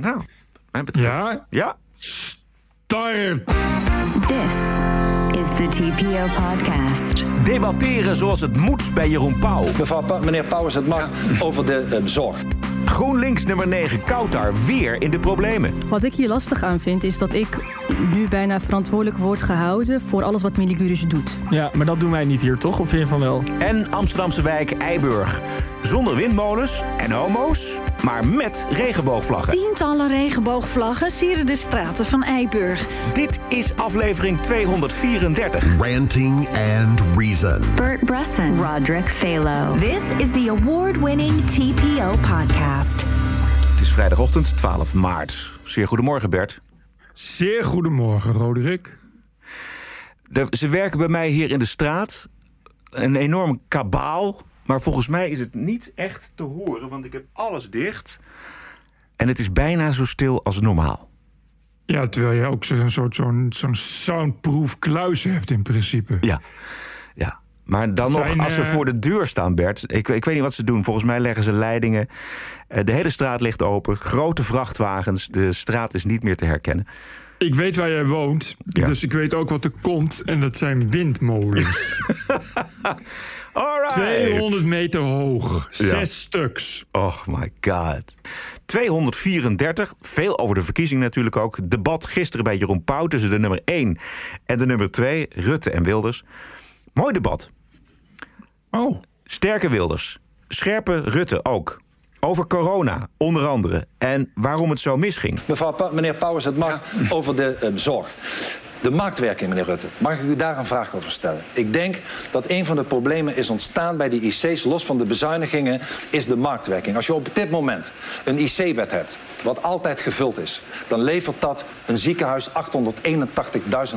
Nou, wat mij betreft. Ja? Ja. Start! This is the TPO podcast. Debatteren zoals het moet bij Jeroen Pauw. Mevrouw Pa- meneer Pauwers, het mag over de eh, zorg. GroenLinks nummer 9 Koutar weer in de problemen. Wat ik hier lastig aan vind, is dat ik nu bijna verantwoordelijk word gehouden voor alles wat Miligurus doet. Ja, maar dat doen wij niet hier, toch? Of vind je van wel? En Amsterdamse wijk Eiburg. Zonder windmolens en homo's, maar met regenboogvlaggen. Tientallen regenboogvlaggen sieren de straten van Eiburg. Dit is aflevering 234. Ranting and Reason. Bert Bresson, Roderick Phalo. This is the award-winning TPO podcast. Het is vrijdagochtend 12 maart. Zeer goedemorgen Bert. Zeer goedemorgen, Roderick. De- ze werken bij mij hier in de straat. Een enorm kabaal. Maar volgens mij is het niet echt te horen, want ik heb alles dicht. En het is bijna zo stil als normaal. Ja, terwijl je ook zo'n soort zo'n zo'n soundproof kluis hebt in principe. Ja, ja. Maar dan Zijn, nog, als ze eh, voor de deur staan, Bert. Ik, ik weet niet wat ze doen. Volgens mij leggen ze leidingen. Eh, de hele straat ligt open. Grote vrachtwagens. De straat is niet meer te herkennen. Ik weet waar jij woont, Ja. dus ik weet ook wat er komt. En dat zijn windmolens. Alright. 200 meter hoog, Ja. zes stuks. Oh my god. 234, veel over de verkiezing natuurlijk ook. Debat gisteren bij Jeroen Pauw tussen de nummer 1 en de nummer 2, Rutte en Wilders. Mooi debat. Oh, Sterke Wilders. Scherpe Rutte ook. Over corona, onder andere. En waarom het zo misging. Mevrouw Pa- meneer Pauwers, het mag over de eh, zorg. De marktwerking, meneer Rutte. Mag ik u daar een vraag over stellen? Ik denk dat een van de problemen is ontstaan bij die IC's, los van de bezuinigingen, is de marktwerking. Als je op dit moment een IC-bed hebt, wat altijd gevuld is, dan levert dat een ziekenhuis 881.000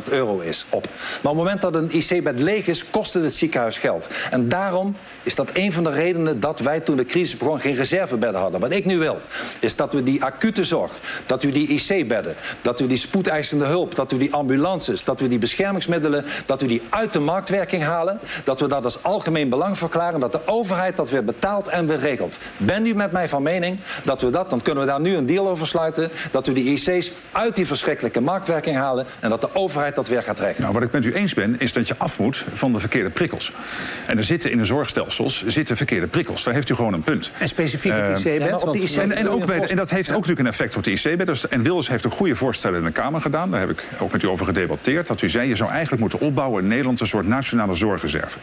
euro is op. Maar op het moment dat een IC-bed leeg is, kost het ziekenhuis geld. En daarom is dat een van de redenen dat wij toen de crisis begon geen reservebedden hadden. Wat ik nu wil, is dat we die acute zorg, dat we die IC-bedden, dat we die spoedeisende hulp, dat we die dat we die beschermingsmiddelen, dat we die uit de marktwerking halen, dat we dat als algemeen belang verklaren, dat de overheid dat weer betaalt en weer regelt. Bent u met mij van mening dat we dat, dan kunnen we daar nu een deal over sluiten, dat we die IC's uit die verschrikkelijke marktwerking halen en dat de overheid dat weer gaat regelen. Nou, wat ik met u eens ben, is dat je af moet van de verkeerde prikkels. En er zitten in de zorgstelsels zitten verkeerde prikkels. Daar heeft u gewoon een punt. En specifiek het Eh, IC-bed? ja, IC En, en, ook bij, dat heeft ook natuurlijk een effect op de IC-bed. Dus- En Wilders heeft een goede voorstellen in de Kamer gedaan. Daar heb ik ook met u over gedebatteerd. Dat u zei, je zou eigenlijk moeten opbouwen in Nederland... een soort nationale zorgreserve.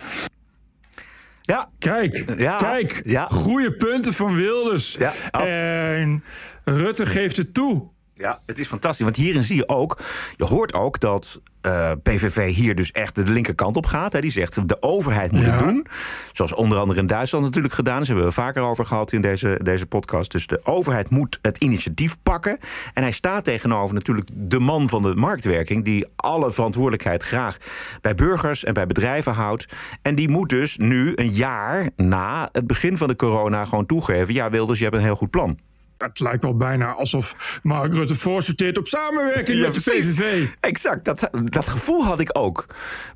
Ja, kijk, Ja, kijk. ja. Goede punten van Wilders. Ja. En Rutte geeft het toe. Ja, het is fantastisch. Want hierin zie je ook, je hoort ook dat eh, PVV hier dus echt de linkerkant op gaat. Hè. Die zegt de overheid moet Ja. het doen. Zoals onder andere in Duitsland natuurlijk gedaan is. Hebben we vaker over gehad in deze, deze podcast. Dus de overheid moet het initiatief pakken. En hij staat tegenover natuurlijk de man van de marktwerking. Die alle verantwoordelijkheid graag bij burgers en bij bedrijven houdt. En die moet dus nu een jaar na het begin van de corona gewoon toegeven. Ja, Wilders, je hebt een heel goed plan. Het lijkt wel bijna alsof Mark Rutte voorsorteert op samenwerking Ja, met de. PVV. Exact, dat, dat gevoel had ik ook.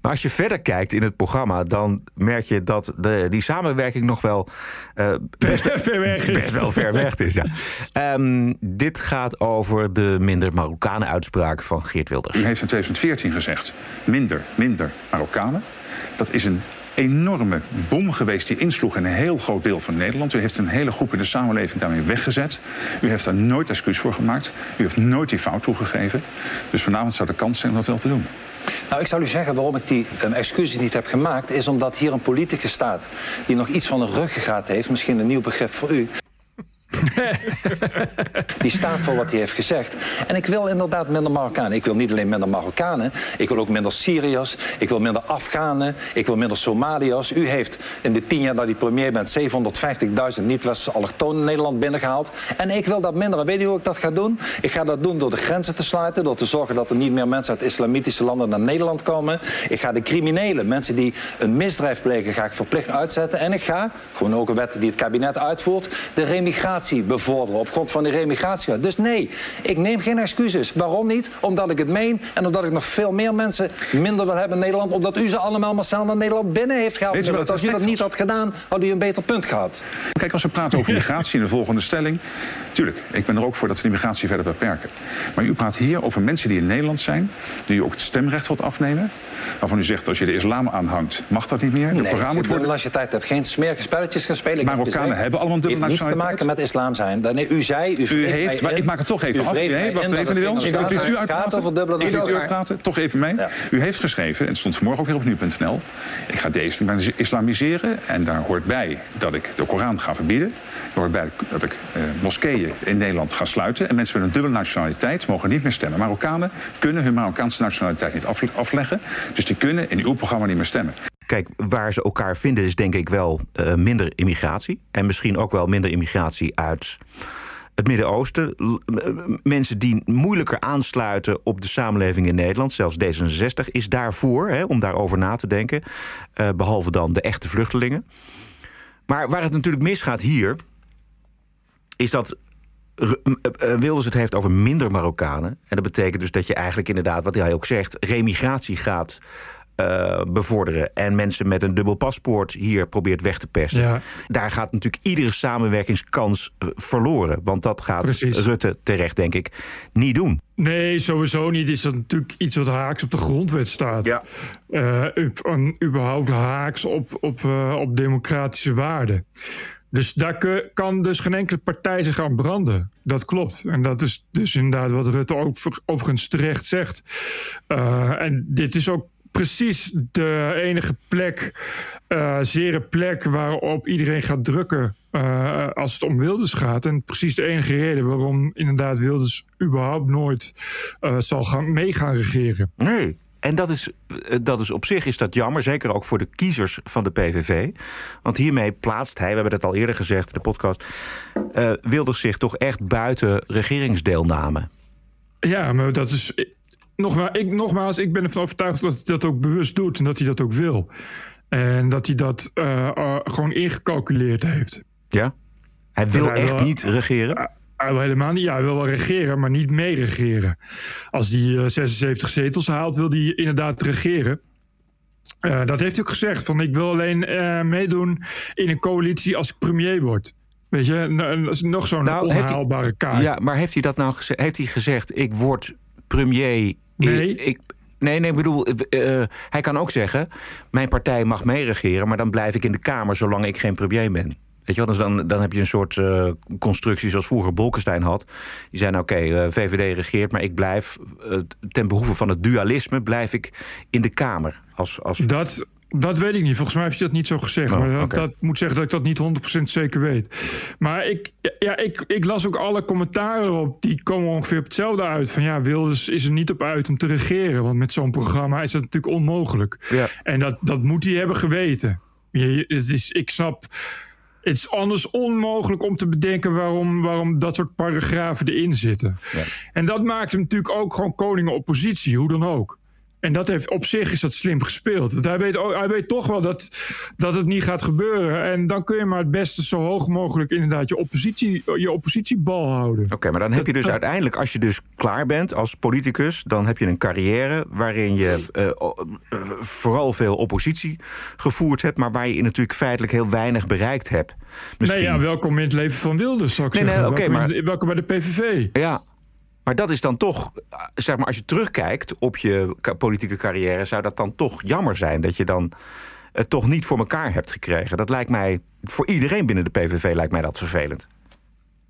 Maar als je verder kijkt in het programma, dan merk je dat de, die samenwerking nog wel eh, best, ver weg is. best wel ver weg is. Ja. Ehm, dit gaat over de minder Marokkanen uitspraak van Geert Wilders. U heeft in 2014 gezegd, minder, minder Marokkanen. Dat is een enorme bom geweest die insloeg in een heel groot deel van Nederland. U heeft een hele groep in de samenleving daarmee weggezet. U heeft daar nooit excuus voor gemaakt. U heeft nooit die fout toegegeven. Dus vanavond zou de kans zijn om dat wel te doen. Nou, ik zal u zeggen waarom ik die um, excuses niet heb gemaakt... is omdat hier een politicus staat die nog iets van een ruggengraat heeft. Misschien een nieuw begrip voor u. Die staat voor wat hij heeft gezegd. En ik wil inderdaad minder Marokkanen. Ik wil niet alleen minder Marokkanen. Ik wil ook minder Syriërs. Ik wil minder Afghanen. Ik wil minder Somaliërs. U heeft in de tien jaar dat u premier bent... 750.000 niet-westerse allochtonen in Nederland binnengehaald. En ik wil dat minder. Weet u hoe ik dat ga doen? Ik ga dat doen door de grenzen te sluiten. Door te zorgen dat er niet meer mensen uit islamitische landen naar Nederland komen. Ik ga de criminelen, mensen die een misdrijf plegen... ga ik verplicht uitzetten. En ik ga, gewoon ook een wet die het kabinet uitvoert... de remigratie bevorderen op grond van die remigratie. Dus nee, ik neem geen excuses. Waarom niet? Omdat ik het meen en omdat ik nog veel meer mensen minder wil hebben in Nederland. Omdat u ze allemaal massaal naar Nederland binnen heeft gehaald. Als u dat niet had gedaan, had u een beter punt gehad. Kijk, als we praten over migratie in de volgende stelling. Tuurlijk, ik ben er ook voor dat we die migratie verder beperken. Maar u praat hier over mensen die in Nederland zijn. die u ook het stemrecht wilt afnemen. Waarvan u zegt, als je de islam aanhangt, mag dat niet meer. De Nee, Koran als moet je worden. dubbele nationaliteit hebt, geen smerige spelletjes gaan spelen. Marokkanen hebben allemaal een dubbele heeft niets te nationaliteit. maken met islam zijn. Dan- Nee, u zei... U, U heeft, maar in- ik maak het toch even u af. wacht even, het Wils. Ik liet u nationaliteit gaat over dubbele uitpraten. Ik liet u nationaliteit. uitpraten. Toch even mee. Ja. U heeft geschreven, en het stond vanmorgen ook weer op nu.nl... ik ga de-islamiseren en daar hoort bij dat ik de Koran ga verbieden. Er hoort bij dat ik eh, moskeeën in Nederland ga sluiten... en mensen met een dubbele nationaliteit mogen niet meer stemmen. Marokkanen kunnen hun Marokkaanse nationaliteit niet afle- afleggen... dus die kunnen in uw programma niet meer stemmen. Kijk, waar ze elkaar vinden is denk ik wel eh, minder immigratie. En misschien ook wel minder immigratie uit het Midden-Oosten. M- Mensen die moeilijker aansluiten op de samenleving in Nederland. Zelfs D66 is daarvoor, hè, om daarover na te denken. Eh, behalve dan de echte vluchtelingen. Maar waar het natuurlijk misgaat hier... is dat R- m- eh, Wilders het heeft over minder Marokkanen. En dat betekent dus dat je eigenlijk inderdaad, wat hij ook zegt... remigratie gaat eh, bevorderen. En mensen met een dubbel paspoort hier probeert weg te persen. Ja. Daar gaat natuurlijk iedere samenwerkingskans eh, verloren. Want dat gaat Precies. Rutte terecht, denk ik, niet doen. Nee, sowieso niet. Is dat natuurlijk iets wat haaks op de grondwet staat. Ja. Eh, u- van überhaupt haaks op, op, eh, op democratische waarden. Dus daar kan dus geen enkele partij zich aan branden. Dat klopt. En dat is dus inderdaad wat Rutte ook ver- overigens terecht zegt. Eh, en dit is ook precies de enige plek, eh zere plek waarop iedereen gaat drukken eh, als het om Wilders gaat. En precies de enige reden waarom inderdaad Wilders überhaupt nooit zal gaan, mee gaan regeren. Nee. En dat is, eh, dat is op zich is dat jammer, zeker ook voor de kiezers van de PVV. Want hiermee plaatst hij, we hebben het al eerder gezegd in de podcast... Wilders zich toch echt buiten regeringsdeelname. Ja, maar dat is. Nogmaals ik, nogmaals, ik ben ervan overtuigd dat hij dat ook bewust doet en dat hij dat ook wil. En dat hij dat eh, gewoon ingecalculeerd heeft. Ja? Hij wil hij echt niet regeren? Hij wil helemaal niet. Ja, hij wil wel regeren, maar niet mee regeren. Als hij eh, 76 zetels haalt, wil hij inderdaad regeren. Eh, dat heeft hij ook gezegd. Van ik wil alleen eh, meedoen in een coalitie als ik premier word. Weet je, nog zo'n Nou, hij- onhaalbare kaart. Ja, maar heeft hij dat nou gezegd? Heeft hij gezegd: ik word premier? Nee. Ik, ik- nee, nee, ik bedoel, hij kan ook zeggen: mijn partij mag meeregeren, maar dan blijf ik in de Kamer zolang ik geen premier ben. Weet je wel, dus dan, dan heb je een soort eh, constructie zoals vroeger Bolkestein had. Die zei: nou, oké, eh, VVD regeert, maar ik blijf eh, ten behoeve van het dualisme blijf ik in de Kamer. Als, als... Dat, dat weet ik niet. Volgens mij heeft hij dat niet zo gezegd. Oh, maar dat, moet zeggen dat ik dat niet 100% zeker weet. Maar ik, ja, ik, ik las ook alle commentaren op. Die komen ongeveer op hetzelfde uit. Van ja, Wilders is er niet op uit om te regeren. Want met zo'n programma is dat natuurlijk onmogelijk. Ja. En dat, dat moet hij hebben geweten. Je- je- het is, ik snap. Het is anders onmogelijk om te bedenken waarom, waarom dat soort paragrafen erin zitten. En dat maakt hem natuurlijk ook gewoon koning oppositie, hoe dan ook. En dat heeft, op zich is dat slim gespeeld. Want hij weet, hij weet toch wel dat, dat het niet gaat gebeuren. En dan kun je maar het beste zo hoog mogelijk inderdaad je, oppositie, je oppositiebal houden. Oké, maar dan heb je dus uiteindelijk, als je dus klaar bent als politicus, dan heb je een carrière waarin je eh, eh, vooral veel oppositie gevoerd hebt, maar waar je natuurlijk feitelijk heel weinig bereikt hebt. Misschien. Nee, ja, welkom in het leven van Wilders, zou ik Nee, nee, welkom, maar- in- welkom bij de PVV. Ja, maar dat is dan toch, zeg maar, als je terugkijkt op je politieke carrière, zou dat dan toch jammer zijn dat je dan het toch niet voor elkaar hebt gekregen. Dat lijkt mij, voor iedereen binnen de PVV lijkt mij dat vervelend.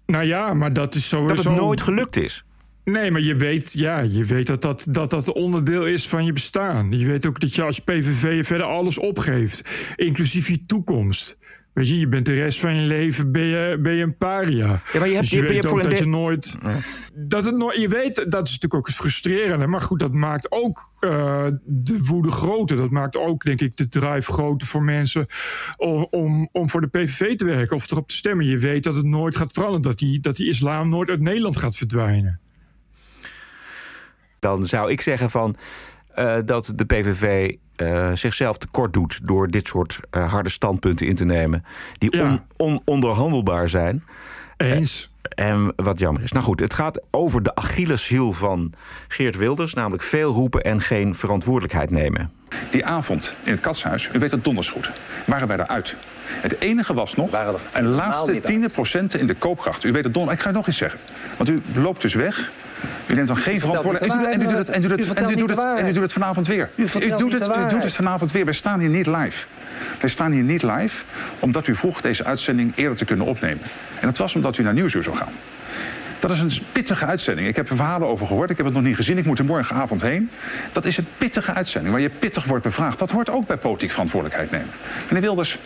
Nou ja, maar dat is sowieso... Dat het nooit gelukt is. Nee, maar je weet, ja, je weet dat, dat, dat dat onderdeel is van je bestaan. Je weet ook dat je als PVV je verder alles opgeeft, inclusief je toekomst. Weet je, je bent de rest van je leven ben je, ben je een paria. Ja, maar je hebt- dus je, je- weet ook dat je nooit... Dat het nooit... Je weet, dat is natuurlijk ook het frustrerende. Maar goed, dat maakt ook eh, de woede groter. Dat maakt ook, denk ik, de drive groter voor mensen... Om, om, om voor de PVV te werken of erop te stemmen. Je weet dat het nooit gaat veranderen. Dat die, dat die islam nooit uit Nederland gaat verdwijnen. dan zou ik zeggen van eh, dat de PVV eh, zichzelf tekort doet door dit soort eh, harde standpunten in te nemen die Ja. on- on- onderhandelbaar zijn. Eens. En wat jammer is. Nou goed, het gaat over de Achilleshiel van Geert Wilders. Namelijk veel roepen en geen verantwoordelijkheid nemen. Die avond in het katshuis, u weet het donders goed, waren wij eruit. Het enige was nog Waren er een laatste tiende procenten in de koopkracht. U weet het donders. Ik ga het nog eens zeggen. Want u loopt dus weg. U neemt dan geen verantwoordelijkheid. En u doet het- en u doet het- en u doet niet de het- en u waarheid. doet het vanavond weer. U doet het, u doet het vanavond weer. Wij staan hier niet live. Wij staan hier niet live omdat u vroeg deze uitzending eerder te kunnen opnemen. En dat was omdat u naar Nieuwsuur zou gaan. Dat is een pittige uitzending. Ik heb er verhalen over gehoord. Ik heb het nog niet gezien. Ik moet er morgenavond heen. Dat is een pittige uitzending waar je pittig wordt bevraagd. Dat hoort ook bij politiek verantwoordelijkheid nemen. Meneer Wilders,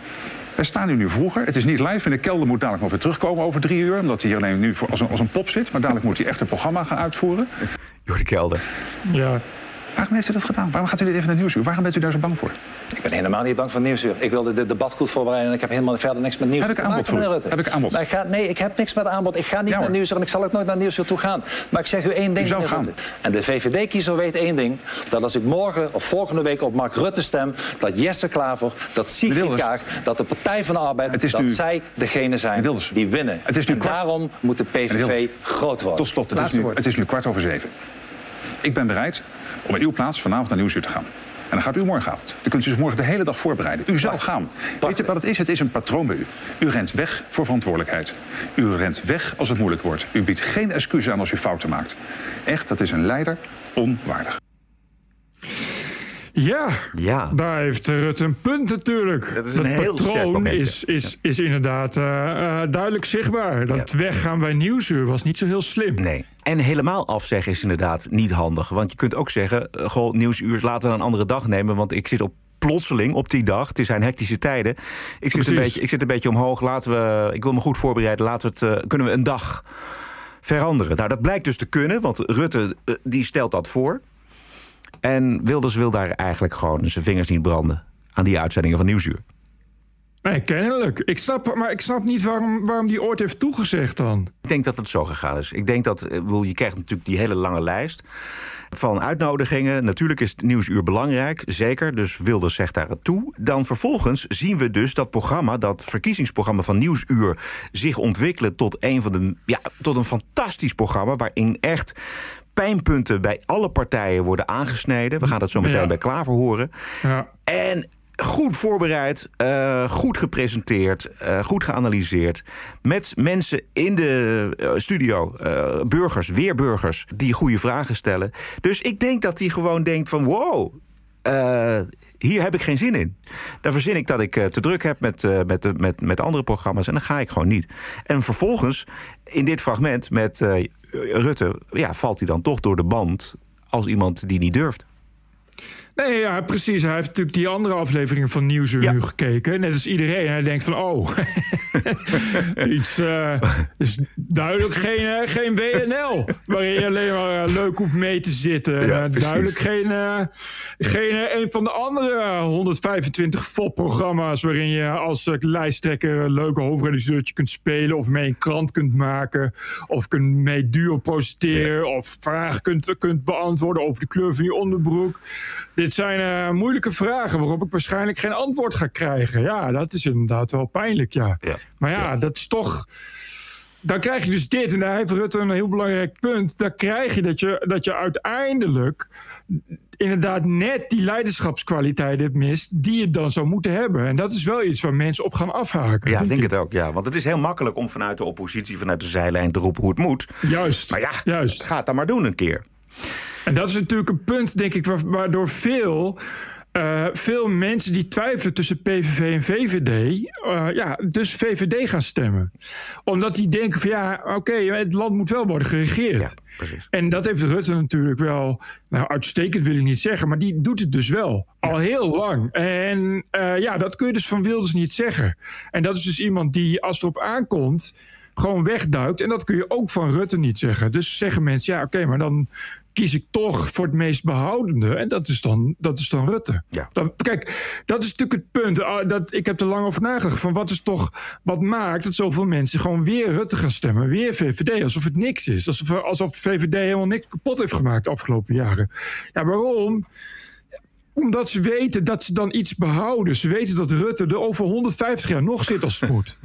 wij staan hier nu vroeger. Het is niet live. Meneer Kelder moet dadelijk nog weer terugkomen over drie uur. Omdat hij hier alleen nu voor, als, een, als een pop zit. Maar dadelijk moet hij echt een programma gaan uitvoeren. Jordi Kelder. Ja. Waarom heeft u dat gedaan? Waarom gaat u dit even naar Nieuwsuur? Waarom bent u daar zo bang voor? Ik ben helemaal niet bang voor Nieuwsuur. Ik wilde dit debat goed voorbereiden en ik heb helemaal verder niks met Nieuwsuur Heb ik aanbod voor u? meneer Rutte. Heb ik aanbod? Maar ik ga, nee, ik heb niks met aanbod. Ik ga niet Ja, naar. Nieuwsuur en ik zal ook nooit naar Nieuwsuur toe gaan. Maar ik zeg u één ding, U zou meneer gaan. Rutte. En de VVD-kiezer weet één ding. Dat als ik morgen of volgende week op Mark Rutte stem... dat Jesse Klaver, dat Sigrid. Kaag, dat de Partij van de Arbeid... Het is dat nu- zij degene zijn die winnen. Het is nu en kwart- daarom moet de PVV groot worden. Tot slot, het is, nu, het is nu kwart over zeven. Ik ben bereid om in uw plaats vanavond naar Nieuwsuur te gaan. En dan gaat u morgenavond. Dan kunt u zich morgen de hele dag voorbereiden. U zou gaan. Weet je wat het is? Het is een patroon bij u. U rent weg voor verantwoordelijkheid. U rent weg als het moeilijk wordt. U biedt geen excuus aan als u fouten maakt. Echt, dat is een leider onwaardig. Ja, Ja. daar heeft Rutte een punt natuurlijk. Dat is een heel sterk patroon moment, is, ja. is, is inderdaad eh, eh, duidelijk zichtbaar. Dat weggaan bij Nieuwsuur was niet zo heel slim. Nee. En helemaal afzeggen is inderdaad niet handig. Want je kunt ook zeggen, eh, goh, nieuwsuur, laten we een andere dag nemen. Want ik zit op plotseling op die dag. Het zijn hectische tijden. Ik zit, een beetje, ik zit een beetje omhoog. Laten we, ik wil me goed voorbereiden. Laten we het, kunnen we een dag veranderen? Nou, dat blijkt dus te kunnen. Want Rutte die stelt dat voor. En Wilders wil daar eigenlijk gewoon zijn vingers niet branden. Aan die uitzendingen van Nieuwsuur. Nee, kennelijk. Ik snap, maar ik snap niet waarom, waarom die ooit heeft toegezegd dan. Ik denk dat het zo gegaan is. Ik denk dat, eh, je krijgt natuurlijk die hele lange lijst van uitnodigingen. Natuurlijk is het nieuwsuur belangrijk, zeker. Dus Wilders zegt daar het toe. Dan vervolgens zien we dus dat programma, dat verkiezingsprogramma van Nieuwsuur, zich ontwikkelen tot een van de, ja, tot een fantastisch programma waarin echt pijnpunten bij alle partijen worden aangesneden. We gaan dat zo meteen Ja. bij Klaver horen. Ja. En goed voorbereid, eh, goed gepresenteerd, eh, goed geanalyseerd. Met mensen in de eh, studio, burgers, weer burgers, die goede vragen stellen. Dus ik denk dat hij gewoon denkt van wow. hier heb ik geen zin in. Dan verzin ik dat ik te druk heb met, met, met, met andere programma's en dan ga ik gewoon niet. En vervolgens, in dit fragment met Rutte, ja, valt hij dan toch door de band als iemand die niet durft. Nee, ja, precies. Hij heeft natuurlijk die andere afleveringen van Nieuwsuur Ja. nu gekeken. Net als iedereen. En hij denkt van, oh, iets uh, is duidelijk geen, uh, geen WNL. Waarin je alleen maar uh, leuk hoeft mee te zitten. Ja, duidelijk geen, geen een van de andere 125 FOP-programma's... waarin je als lijsttrekker een leuke hoofdredacteurtje kunt spelen... of mee een krant kunt maken. Of kunt mee duo prociteren. Ja. Of vragen kunt, kunt beantwoorden over de kleur van je onderbroek. Dit zijn uh, moeilijke vragen waarop ik waarschijnlijk geen antwoord ga krijgen. Ja, dat is inderdaad wel pijnlijk, ja. ja. Maar ja, ja, dat is toch... Dan krijg je dus dit, en daar heeft Rutte een heel belangrijk punt. Dan krijg je dat je, dat je uiteindelijk inderdaad net die leiderschapskwaliteiten mist... die je dan zou moeten hebben. En dat is wel iets waar mensen op gaan afhaken. Ja, ik denk het ook, ja. Want het is heel makkelijk om vanuit de oppositie, vanuit de zijlijn te roepen hoe het moet. Juist. Maar ja, juist. ga het dan maar doen een keer. En dat is natuurlijk een punt, denk ik, waardoor veel, uh, veel mensen die twijfelen tussen PVV en VVD, uh, ja, dus VVD gaan stemmen. Omdat die denken van ja, oké, okay, het land moet wel worden geregeerd. Ja, en dat heeft Rutte natuurlijk wel, nou uitstekend wil ik niet zeggen, maar die doet het dus wel. Al heel lang. En uh, ja, dat kun je dus van Wilders niet zeggen. En dat is dus iemand die, als het erop aankomt, gewoon wegduikt. En dat kun je ook van Rutte niet zeggen. Dus zeggen mensen, ja, oké, okay, maar dan kies ik toch voor het meest behoudende. En dat is dan, dat is dan Rutte. Ja. Dan, kijk, dat is natuurlijk het punt. Uh, dat, ik heb er lang over nagedacht. Van wat is toch, wat maakt dat zoveel mensen gewoon weer Rutte gaan stemmen? Weer VVD, alsof het niks is. Alsof, alsof VVD helemaal niks kapot heeft gemaakt de afgelopen jaren. Ja, waarom? Omdat ze weten dat ze dan iets behouden. Ze weten dat Rutte er over 150 jaar nog zit als het moet.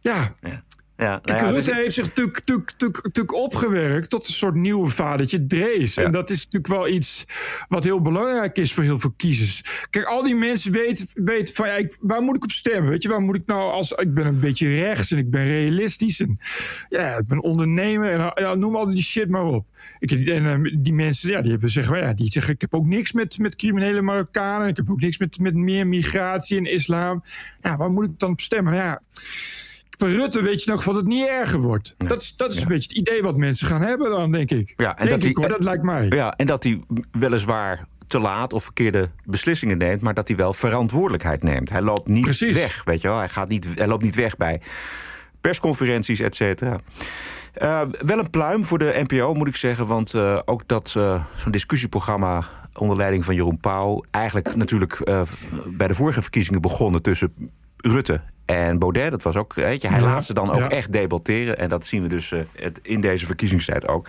Ja. ja. Ja, nou ja, Rutte dus- heeft zich natuurlijk, opgewerkt tot een soort nieuwe vadertje Drees. Ja. En dat is natuurlijk wel iets wat heel belangrijk is voor heel veel kiezers. Kijk, al die mensen weten, weten van ja, ik, waar moet ik op stemmen? Weet je, waar moet ik nou als ik ben een beetje rechts en ik ben realistisch en ja, ik ben ondernemer en ja, noem al die shit maar op. Ik, en eh, die mensen, ja, die hebben zeggen, ja, die zeggen, ik heb ook niks met, met criminele Marokkanen, ik heb ook niks met, met meer migratie en islam. Ja, waar moet ik dan op stemmen? Ja. Van Rutte weet je nog dat het niet erger wordt. Dat is, dat is een beetje het idee wat mensen gaan hebben dan, denk ik. Ja, en denk dat ik die- hoor, dat lijkt mij. Ja, en dat hij weliswaar te laat of verkeerde beslissingen neemt, maar dat hij wel verantwoordelijkheid neemt. Hij loopt niet Precies. weg, weet je wel. Hij, gaat niet, hij loopt niet weg bij persconferenties, et cetera. Eh, wel een pluim voor de NPO, moet ik zeggen. Want eh, ook dat eh, zo'n discussieprogramma onder leiding van Jeroen Pauw... eigenlijk natuurlijk bij de vorige verkiezingen begonnen tussen Rutte en Baudet. Dat was ook, weet je, hij Ja, laat ze dan ook ja. echt debatteren. En dat zien we dus eh, het- in deze verkiezingstijd ook.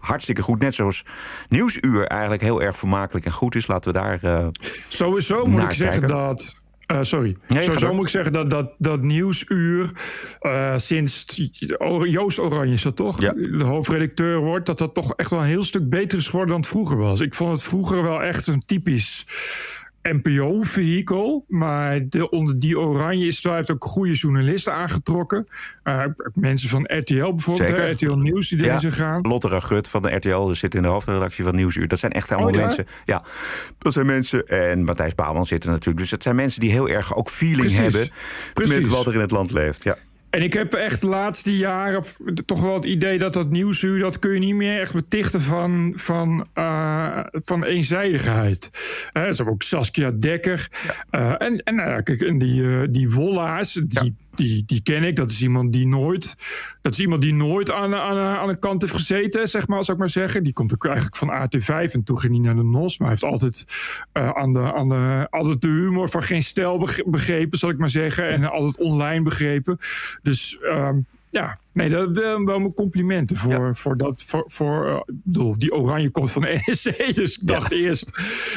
Hartstikke goed. Net zoals Nieuwsuur eigenlijk heel erg vermakelijk en goed is. Laten we daar... eh, Sowieso moet Naar ik zeggen kijken. dat. eh, sorry. ga Sowieso moet ik zeggen dat, dat, dat nieuwsuur eh, sinds Joost Oranje is dat toch? Ja. De hoofdredacteur wordt, dat dat toch echt wel een heel stuk beter is geworden dan het vroeger was. Ik vond het vroeger wel echt een typisch NPO-vehikel. Maar de, onder die Oranje is, heeft ook goede journalisten aangetrokken. Eh, mensen van RTL bijvoorbeeld, Zeker. RTL Nieuws die zijn gaan. Lotte Ragut van de RTL zit in de hoofdredactie van Nieuwsuur. Dat zijn echt allemaal Oh, ja? mensen. Ja, dat zijn mensen. En Matthijs Bouwman zit er natuurlijk. Dus dat zijn mensen die heel erg ook feeling Precies. hebben met Precies. wat er in het land leeft. Ja. En ik heb echt de laatste jaren toch wel het idee dat dat nieuwsuur... dat kun je niet meer echt betichten van, van, eh, van eenzijdigheid. Eh, ze hebben ook Saskia Dekker. Eh, en en ja, kijk, en die, eh, die Wollaars, die, die, die ken ik. Dat is iemand die nooit, dat is iemand die nooit aan, aan, aan een kant heeft gezeten, zeg maar, zou ik maar zeggen. Die komt ook eigenlijk van AT5 en toen ging hij naar de NOS. Maar hij heeft altijd, eh, aan de, aan de, altijd de humor van geen stijl beg- begrepen, zal ik maar zeggen. En altijd online begrepen. Dus ehm, ja, nee, dat wel, wel mijn complimenten voor, voor dat. Voor, voor, eh, ik bedoel, die oranje komt van de NSC. Dus ik dacht eerst,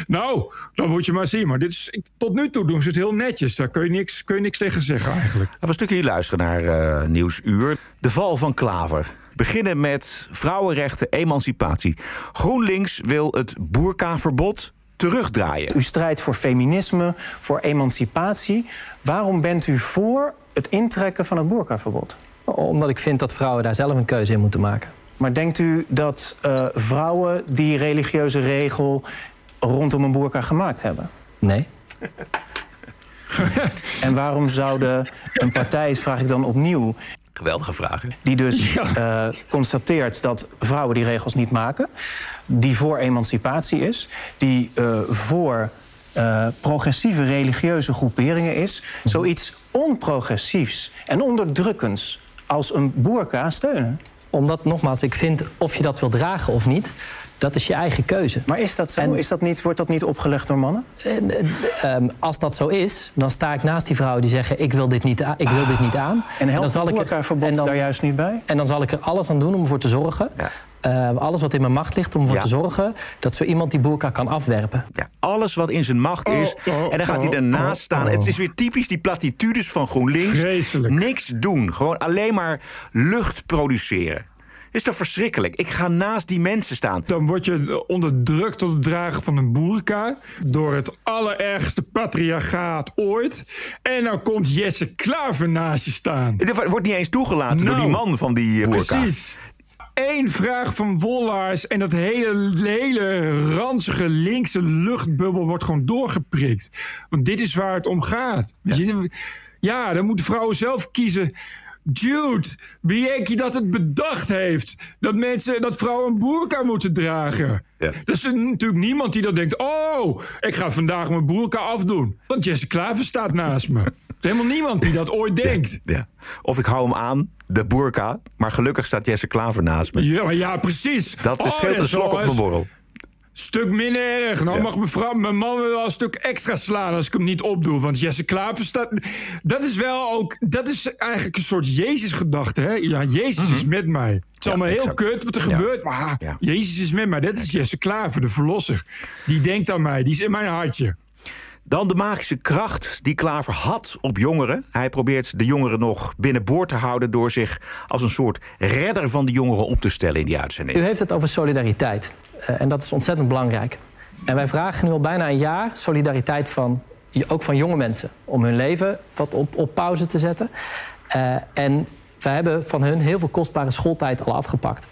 nou, dan moet je maar zien. Maar dit is, ik- tot nu toe doen ze het heel netjes. Daar kun je niks, kun je niks tegen zeggen eigenlijk. Laten we een stukje hier luisteren naar eh, Nieuwsuur. De val van Klaver. Beginnen met vrouwenrechten, emancipatie. GroenLinks wil het boerkaverbod terugdraaien. U strijdt voor feminisme, voor emancipatie. Waarom bent u voor het intrekken van het boerkaverbod? Omdat ik vind dat vrouwen daar zelf een keuze in moeten maken. Maar denkt u dat eh, vrouwen die religieuze regel rondom een boerka gemaakt hebben? Nee. En waarom zouden een partij, vraag ik dan opnieuw, Geweldige vragen. die dus eh, constateert dat vrouwen die regels niet maken, die voor emancipatie is, die eh, voor eh, progressieve religieuze groeperingen is, zoiets onprogressiefs en onderdrukkends als een boerka steunen? Omdat, nogmaals, ik vind of je dat wil dragen of niet, dat is je eigen keuze. Maar is dat zo? En- is dat niet, wordt dat niet opgelegd door mannen? En, eh, ehm, als dat zo is, dan sta ik naast die vrouwen die zeggen: Ik wil dit niet, ik wil dit niet aan. En helpt dan zal het ik er- daar juist niet bij? En dan zal ik er alles aan doen om ervoor te zorgen. Ja. Eh, alles wat in mijn macht ligt om ervoor Ja. te zorgen dat zo iemand die boerka kan afwerpen. Ja, alles wat in zijn macht is. Oh, oh, en dan gaat hij oh, ernaast oh, staan. oh. Het is weer typisch die platitudes van GroenLinks. Vreselijk. Niks doen. Gewoon alleen maar lucht produceren. Is toch verschrikkelijk? Ik ga naast die mensen staan. Dan word je onderdrukt tot het dragen van een boerka. Door het allerergste patriarchaat ooit. En dan komt Jesse Klaver naast je staan. Het wordt niet eens toegelaten door Nou, die man van die uh, boerka. Precies. Eén vraag van Wollaars en dat hele, hele ranzige linkse luchtbubbel wordt gewoon doorgeprikt. Want dit is waar het om gaat. Ja, dan moeten vrouwen zelf kiezen. Dude, wie denk je dat het bedacht heeft? Dat mensen, dat vrouwen een boerka moeten dragen. Ja. Dat is natuurlijk niemand die dan denkt: Oh, ik ga vandaag mijn boerka afdoen. Want Jesse Klaver staat naast me. Er is helemaal niemand die dat ooit denkt. Ja. Of ik hou hem aan, de boerka. Maar gelukkig staat Jesse Klaver naast me. Ja, maar ja, precies. Dat Oh, scheelt een slok op mijn borrel. Stuk minder erg. Nou Ja. mag mevrouw, mijn man wel een stuk extra slaan als ik hem niet opdoe. Want Jesse Klaver staat... Dat is wel ook... Dat is eigenlijk een soort Jezus-gedachte, hè? Ja, Jezus is met mij. Het is allemaal heel exact. kut wat er Ja. gebeurt. Maar. Jezus is met mij. Dat is Jesse Klaver, de verlosser. Die denkt aan mij. Die is in mijn hartje. Dan de magische kracht die Klaver had op jongeren. Hij probeert de jongeren nog binnenboord te houden door zich als een soort redder van de jongeren op te stellen in die uitzending. U heeft het over solidariteit. Uh, en dat is ontzettend belangrijk. En wij vragen nu al bijna een jaar solidariteit van, ook van jonge mensen. Om hun leven wat op, op pauze te zetten. Uh, en wij hebben van hun heel veel kostbare schooltijd al afgepakt.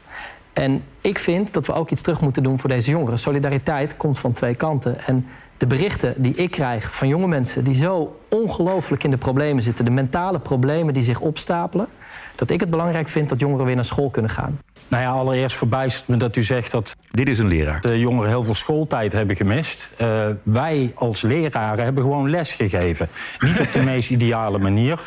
En ik vind dat we ook iets terug moeten doen voor deze jongeren. Solidariteit komt van twee kanten. En de berichten die ik krijg van jonge mensen die zo ongelooflijk in de problemen zitten, de mentale problemen die zich opstapelen, dat ik het belangrijk vind dat jongeren weer naar school kunnen gaan. Nou ja, allereerst verbijstert me dat u zegt dat. Dit is een leraar. De jongeren heel veel schooltijd hebben gemist. Uh, wij als leraren hebben gewoon les gegeven. Niet op de meest ideale manier.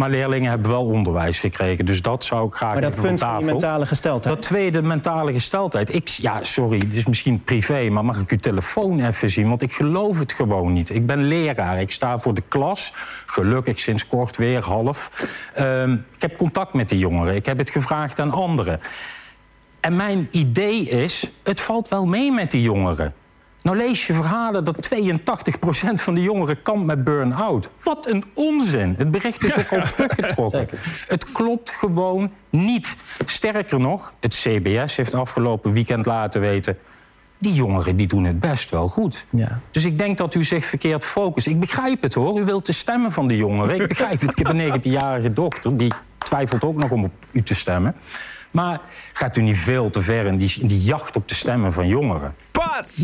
Maar leerlingen hebben wel onderwijs gekregen. Dus dat zou ik graag maar dat even punt van die mentale gesteldheid. Dat tweede, mentale gesteldheid. Ik, ja, sorry, het is misschien privé, maar mag ik uw telefoon even zien? Want ik geloof het gewoon niet. Ik ben leraar, ik sta voor de klas. Gelukkig sinds kort weer, half. Um, ik heb contact met de jongeren, ik heb het gevraagd aan anderen. En mijn idee is, het valt wel mee met die jongeren. Nou lees je verhalen dat 82% van de jongeren kampt met burn-out. Wat een onzin. Het bericht is ook al teruggetrokken. Het klopt gewoon niet. Sterker nog, het CBS heeft afgelopen weekend laten weten... die jongeren die doen het best wel goed. Ja. Dus ik denk dat u zich verkeerd focust. Ik begrijp het hoor, u wilt de stemmen van de jongeren. Ik begrijp het, ik heb een 19-jarige dochter... die twijfelt ook nog om op u te stemmen. Maar gaat u niet veel te ver in die, in die jacht op de stemmen van jongeren?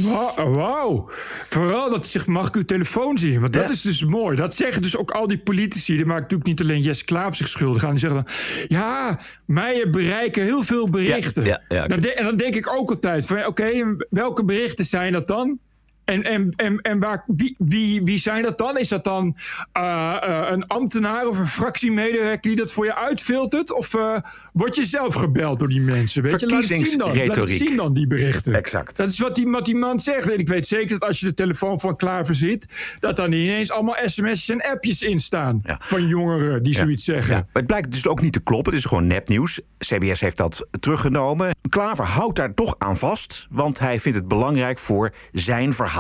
Wauw. Wow. Vooral dat zegt, mag ik uw telefoon zien? Want dat Ja. is dus mooi. Dat zeggen dus ook al die politici. Die maken natuurlijk niet alleen Jesse Klaver zich schuldig aan. Die zeggen dan, ja, mij bereiken heel veel berichten. Ja, ja, ja. Dan de- en dan denk ik ook altijd van, oké, welke berichten zijn dat dan? En, en, en, en waar, wie, wie, wie zijn dat dan? Is dat dan eh, eh, een ambtenaar of een fractiemedewerker die dat voor je uitfiltert? Of eh, word je zelf gebeld door die mensen? Weet je, laat zien dan. Laat zien dan, die berichten. Exact. Dat is wat die, wat die man zegt. En ik weet zeker dat als je de telefoon van Klaver ziet... dat dan ineens allemaal sms'jes en appjes in staan... Ja. van jongeren die Ja. zoiets zeggen. Ja, maar het blijkt dus ook niet te kloppen. Het is gewoon nepnieuws. CBS heeft dat teruggenomen. Klaver houdt daar toch aan vast. Want hij vindt het belangrijk voor zijn verhaal,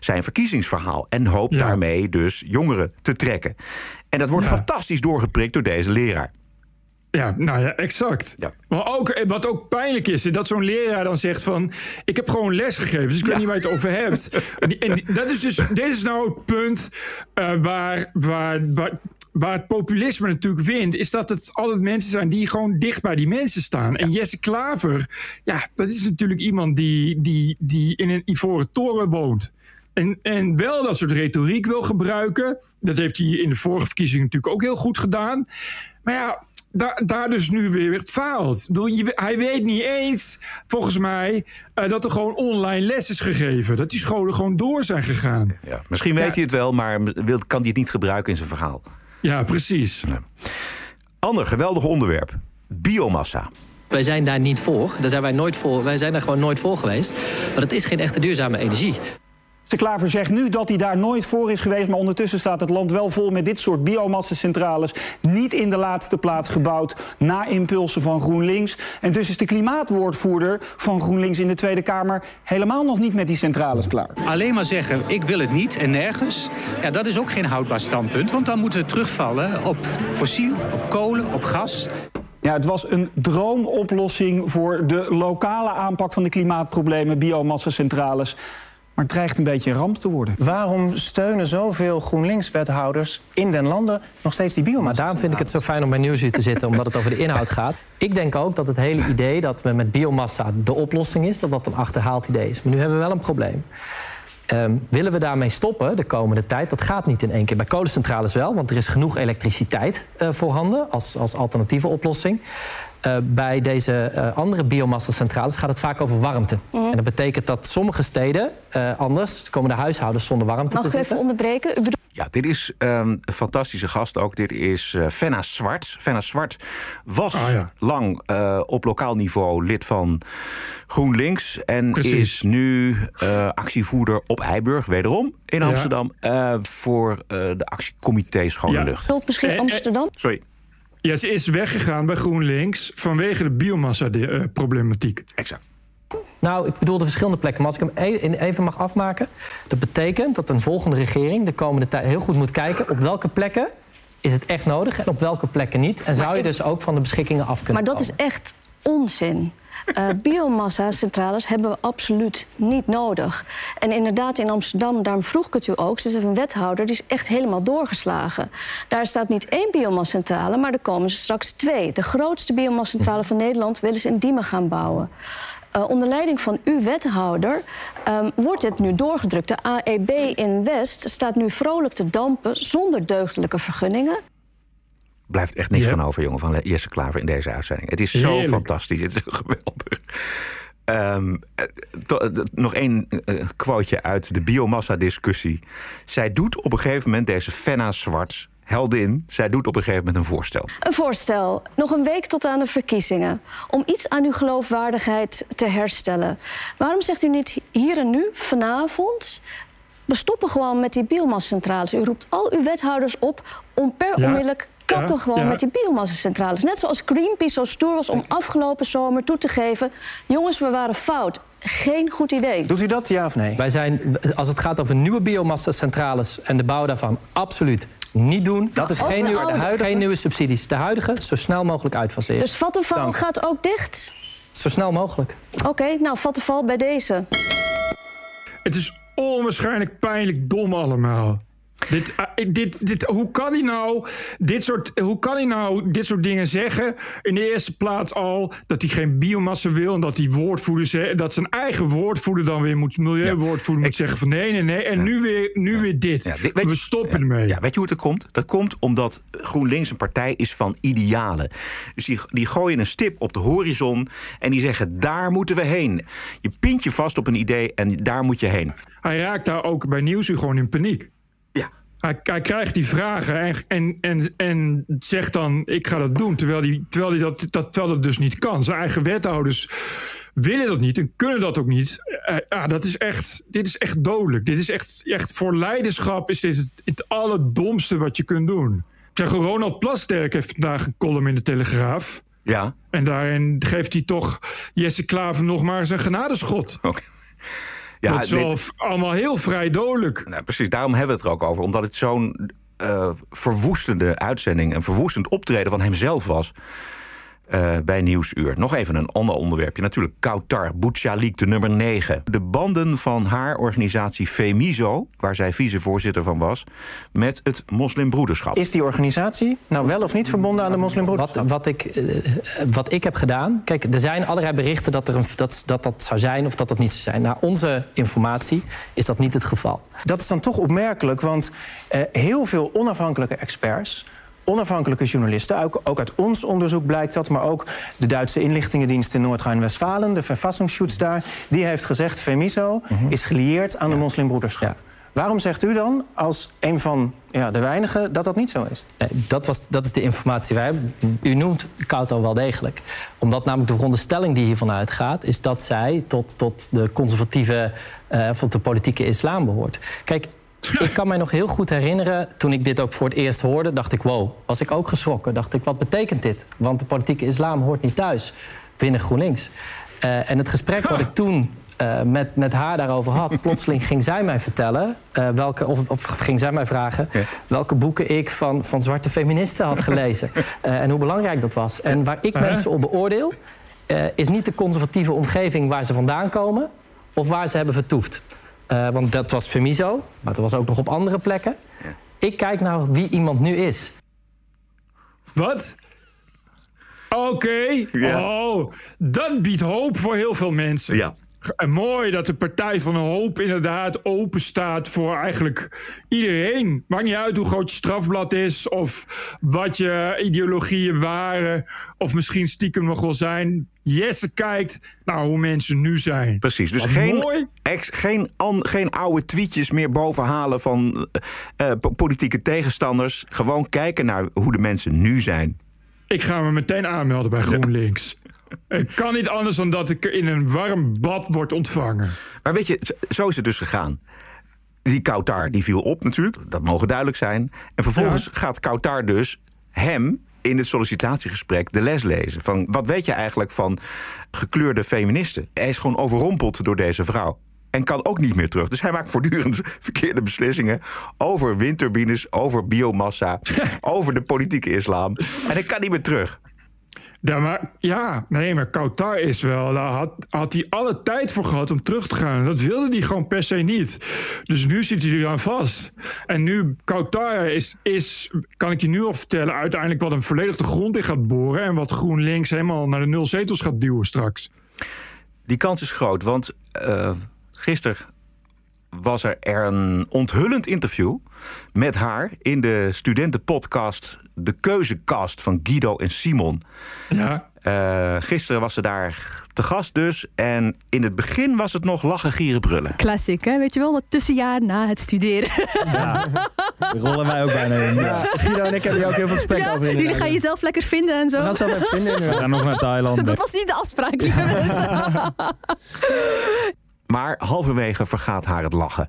zijn verkiezingsverhaal. En hoopt Ja. daarmee dus jongeren te trekken. En dat wordt Ja. fantastisch doorgeprikt door deze leraar. Ja, nou ja, exact. Ja. Maar ook, eh, wat ook pijnlijk is, is dat zo'n leraar dan zegt van... ik heb gewoon les gegeven, dus ik weet niet waar je het over hebt. En dat is dus, dit is nou het punt eh, waar, waar, waar, waar het populisme natuurlijk wint... is dat het altijd mensen zijn die gewoon dicht bij die mensen staan. En Jesse Klaver, ja, dat is natuurlijk iemand die, die, die in een ivoren toren woont... En, en wel dat soort retoriek wil gebruiken. Dat heeft hij in de vorige verkiezingen natuurlijk ook heel goed gedaan. Maar ja, daar, daar dus nu weer faalt. Hij weet niet eens, volgens mij, eh, dat er gewoon online les is gegeven. Dat die scholen gewoon door zijn gegaan. Ja. Misschien weet Ja. hij het wel, maar kan hij het niet gebruiken in zijn verhaal. Ja, precies. Ander geweldig onderwerp. Biomassa. Wij zijn daar niet voor. Daar zijn wij nooit voor. Wij zijn daar gewoon nooit voor geweest. Maar dat is geen echte duurzame energie. De Klaver zegt nu dat hij daar nooit voor is geweest... maar ondertussen staat het land wel vol met dit soort biomassacentrales... niet in de laatste plaats gebouwd na impulsen van GroenLinks. En dus is de klimaatwoordvoerder van GroenLinks in de Tweede Kamer... helemaal nog niet met die centrales klaar. Alleen maar zeggen, ik wil het niet en nergens. Ja, dat is ook geen houdbaar standpunt. Want dan moeten we terugvallen op fossiel, op kolen, op gas. Ja, het was een droomoplossing voor de lokale aanpak van de klimaatproblemen... biomassacentrales. Maar het dreigt een beetje een ramp te worden. Waarom steunen zoveel GroenLinks-wethouders in den landen nog steeds die biomassa? Daarom vind ik het zo fijn om bij Nieuwsuur te zitten, omdat het over de inhoud gaat. Ik denk ook dat het hele idee dat we met biomassa de oplossing is, dat dat een achterhaald idee is. Maar nu hebben we wel een probleem. Ehm, willen we daarmee stoppen de komende tijd? Dat gaat niet in één keer. Bij kolencentrales wel, want er is genoeg elektriciteit eh, voorhanden als, als alternatieve oplossing. Eh, bij deze eh, andere biomassacentrales gaat het vaak over warmte. En dat betekent dat sommige steden eh, anders komen de huishoudens zonder warmte Mag te ik even onderbreken? U Ja, dit is ehm, een fantastische gast ook. Dit is eh Fenna Zwart. Fenna Zwart was Ah, ja. lang eh, op lokaal niveau lid van GroenLinks. En Precies. is nu eh, actievoerder op Eiburg, wederom in Ja. Amsterdam. eh, voor eh, de actiecomité Schone Ja. Lucht. bedoelt misschien Amsterdam? Sorry. Ja, ze is weggegaan bij GroenLinks vanwege de biomassa-problematiek. Exact. Nou, ik bedoel de verschillende plekken. Maar als ik hem e- even mag afmaken. Dat betekent dat een volgende regering de komende tijd heel goed moet kijken op welke plekken is het echt nodig en op welke plekken niet. En zou je dus ook van de beschikkingen af kunnen Maar dat is echt onzin. Uh, biomassa-centrales hebben we absoluut niet nodig. En inderdaad, in Amsterdam, daarom vroeg ik het u ook... is een wethouder, die is echt helemaal doorgeslagen. Daar staat niet één biomassa-centrale, maar er komen ze straks twee. De grootste biomassa-centrale van Nederland willen ze in Diemen gaan bouwen. Uh, onder leiding van uw wethouder um, wordt dit nu doorgedrukt. De AEB in West staat nu vrolijk te dampen zonder deugdelijke vergunningen blijft echt niks van over, jongen, van Jesse Klaver in deze uitzending. Het is zo fantastisch. Het is geweldig. Um, nog één uh, quoteje uit de biomassa-discussie. Zij doet op een gegeven moment, deze Fenna Zwart, heldin, zij doet op een gegeven moment een voorstel. Een voorstel. Nog een week tot aan de verkiezingen. Om iets aan uw geloofwaardigheid te herstellen. Waarom zegt u niet hier en nu, vanavond... We stoppen gewoon met die biomassa-centrales. U roept al uw wethouders op om per onmiddellijk kappen ja, gewoon ja. met die biomassacentrales. Net zoals Greenpeace zo stoer was om afgelopen zomer toe te geven... jongens, we waren fout. Geen goed idee. Doet u dat, ja of nee? Wij zijn, als het gaat over nieuwe biomassacentrales en de bouw daarvan, absoluut niet doen. Dat is geen, nieuwe, de huidige... geen nieuwe subsidies. De huidige zo snel mogelijk uitfaseren. Dus Vattenval gaat ook dicht? Zo snel mogelijk. Oké, okay, nou Vattenval bij deze. Het is onwaarschijnlijk pijnlijk dom allemaal. Dit, uh, dit, dit, hoe, kan hij nou dit soort, hoe kan hij nou dit soort dingen zeggen? In de eerste plaats al dat hij geen biomassa wil... en dat die woordvoerder dat zijn eigen woordvoerder dan weer moet... milieuwoordvoerder ja, moet zeggen van nee, nee, nee. En ja. nu weer, nu ja. weer dit. dit We stoppen ermee. Ja, weet je hoe het komt? Dat komt omdat GroenLinks een partij is van idealen. Dus die, die gooien een stip op de horizon... en die zeggen daar moeten we heen. Je pint je vast op een idee en daar moet je heen. Hij raakt daar ook bij Nieuwsuur gewoon in paniek. Hij, hij, krijgt die vragen en, en, en, en zegt dan: Ik ga dat doen. Terwijl hij, terwijl hij dat, dat, terwijl dat dus niet kan. Zijn eigen wethouders willen dat niet en kunnen dat ook niet. Uh, ja, dat is echt, dit is echt dodelijk. Dit is echt, echt voor leiderschap is dit het, het allerdomste wat je kunt doen. Zeg, Ronald Plasterk heeft vandaag een column in de Telegraaf. Ja. En daarin geeft hij toch Jesse Klaver nog maar een genadeschot. Oké. Okay. Ja, dat is allemaal heel vrij dodelijk. Nou, precies, daarom hebben we het er ook over. Omdat het zo'n uh, verwoestende uitzending... een verwoestend optreden van hemzelf was... Uh, bij Nieuwsuur. Nog even een ander onderwerpje. Natuurlijk Kautar Bouchalik, de nummer 9. De banden van haar organisatie Femiso, waar zij vicevoorzitter van was, met het moslimbroederschap. Is die organisatie nou wel of niet verbonden aan de moslimbroederschap? Wat, wat, ik, uh, wat ik heb gedaan. Kijk, er zijn allerlei berichten dat, er een, dat, dat dat zou zijn of dat dat niet zou zijn. Naar onze informatie is dat niet het geval. Dat is dan toch opmerkelijk, want uh, heel veel onafhankelijke experts onafhankelijke journalisten. Ook, ook, uit ons onderzoek blijkt dat. Maar ook de Duitse inlichtingendienst in Noord-Rijn-Westfalen, de Verfassungsschutz daar, die heeft gezegd: Femiso mm -hmm. is gelieerd aan ja. de moslimbroederschap. Ja. Waarom zegt u dan, als een van ja, de weinigen, dat dat niet zo is? Nee, dat, was, dat is de informatie wij hebben. U noemt Kauto wel degelijk. Omdat namelijk de veronderstelling die hiervan uitgaat... is dat zij tot, tot de conservatieve, uh, of de politieke islam behoort. Kijk, ik kan mij nog heel goed herinneren, toen ik dit ook voor het eerst hoorde, dacht ik, wow, was ik ook geschrokken. Dacht ik, wat betekent dit? Want de politieke islam hoort niet thuis binnen GroenLinks. Uh, en het gesprek wat ik toen uh, met, met haar daarover had, plotseling ging zij mij vertellen, uh, welke, of, of, ging zij mij vragen ja. welke boeken ik van, van zwarte feministen had gelezen. en hoe belangrijk dat was. En waar ik mensen op beoordeel, is niet de conservatieve omgeving waar ze vandaan komen of waar ze hebben vertoefd. Uh, want dat was Femiso, maar dat was ook nog op andere plekken. Ja. Ik kijk naar wie iemand nu is. Wat? Oké. Okay. Ja. Oh, dat biedt hoop voor heel veel mensen. Ja. En mooi dat de Partij van de Hoop inderdaad open staat voor eigenlijk iedereen. Maakt niet uit hoe groot je strafblad is of wat je ideologieën waren. Of misschien stiekem nog wel zijn. Jesse kijkt naar hoe mensen nu zijn. Precies, dus geen, ex, geen, an, geen oude tweetjes meer bovenhalen van uh, politieke tegenstanders. Gewoon kijken naar hoe de mensen nu zijn. Ik ga me meteen aanmelden bij GroenLinks. Het kan niet anders dan dat ik in een warm bad word ontvangen. Maar weet je, zo is het dus gegaan. Die Kautar die viel op natuurlijk, dat mogen duidelijk zijn. En vervolgens ja. gaat Kautar dus hem in het sollicitatiegesprek de les lezen. Van wat weet je eigenlijk van gekleurde feministen? Hij is gewoon overrompeld door deze vrouw. En kan ook niet meer terug. Dus hij maakt voortdurend verkeerde beslissingen over windturbines, over biomassa, over de politieke islam. En hij kan niet meer terug. Ja, maar, ja, nee, maar Kautar is wel. Daar had, had hij alle tijd voor gehad om terug te gaan. Dat wilde hij gewoon per se niet. Dus nu zit hij er aan vast. En nu, Kautar is, is, kan ik je nu al vertellen, uiteindelijk wat een volledig de grond in gaat boren. En wat GroenLinks helemaal naar de nul zetels gaat duwen straks. Die kans is groot, want uh, gisteren was er, er een onthullend interview met haar in de studentenpodcast De Keuzekast van Guido en Simon. Ja. Uh, gisteren was ze daar te gast dus. En in het begin was het nog lachen, gieren, brullen. Klassiek, hè? Weet je wel, dat tussenjaar na het studeren. Ja, rollen wij ook bijna in. Ja, Guido en ik hebben hier ook heel veel gesprek ja, over. In jullie gaan jezelf lekker vinden en zo. We gaan zelf even vinden. We gaan nog naar Thailand. Dat was niet de afspraak, lieve mensen. Maar halverwege vergaat haar het lachen.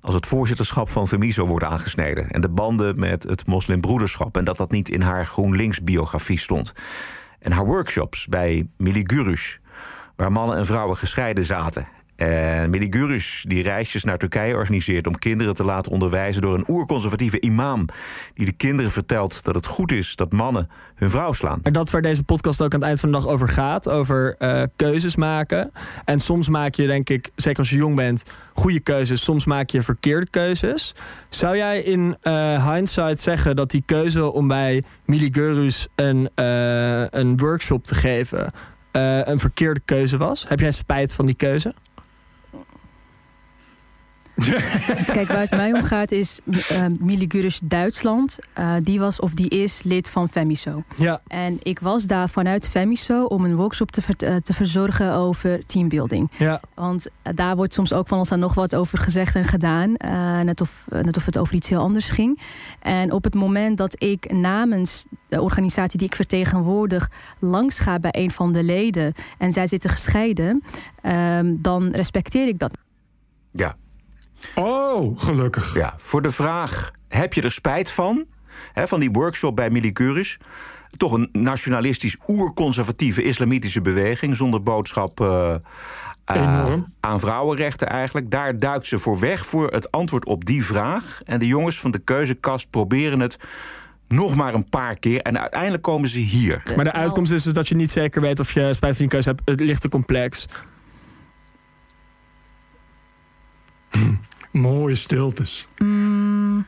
Als het voorzitterschap van Femiso wordt aangesneden. En de banden met het moslimbroederschap. En dat dat niet in haar GroenLinks-biografie stond. En haar workshops bij Mili Gurus. Waar mannen en vrouwen gescheiden zaten. En Mili Gurus die reisjes naar Turkije organiseert om kinderen te laten onderwijzen door een oerconservatieve imam. Die de kinderen vertelt dat het goed is dat mannen hun vrouw slaan. Maar dat waar deze podcast ook aan het eind van de dag over gaat. Over uh, keuzes maken. En soms maak je, denk ik, zeker als je jong bent, goede keuzes. Soms maak je verkeerde keuzes. Zou jij in uh, hindsight zeggen dat die keuze om bij Mili Gurus een, uh, een workshop te geven. een verkeerde keuze was? Heb jij spijt van die keuze? Kijk, waar het mij om gaat is uh, Miligurus Duitsland. Uh, die was of die is lid van Femiso. Ja. En ik was daar vanuit Femiso om een workshop te, ver, uh, te verzorgen over teambuilding. Ja. Want daar wordt soms ook van ons dan nog wat over gezegd en gedaan. net, of, net of het over iets heel anders ging. En op het moment dat ik namens de organisatie die ik vertegenwoordig langs ga bij een van de leden en zij zitten gescheiden, ehm, dan respecteer ik dat. Ja, Oh, gelukkig. Ja, voor de vraag: heb je er spijt van? Hè, van die workshop bij Milicurus. Toch een nationalistisch, oerconservatieve islamitische beweging zonder boodschap. Uh, uh, aan vrouwenrechten eigenlijk. Daar duikt ze voor weg voor het antwoord op die vraag. En de jongens van de keuzekast proberen het nog maar een paar keer. En uiteindelijk komen ze hier. Maar de uitkomst is dus dat je niet zeker weet of je spijt van die keuze hebt. Het ligt te complex. Mooie stiltes. Mm.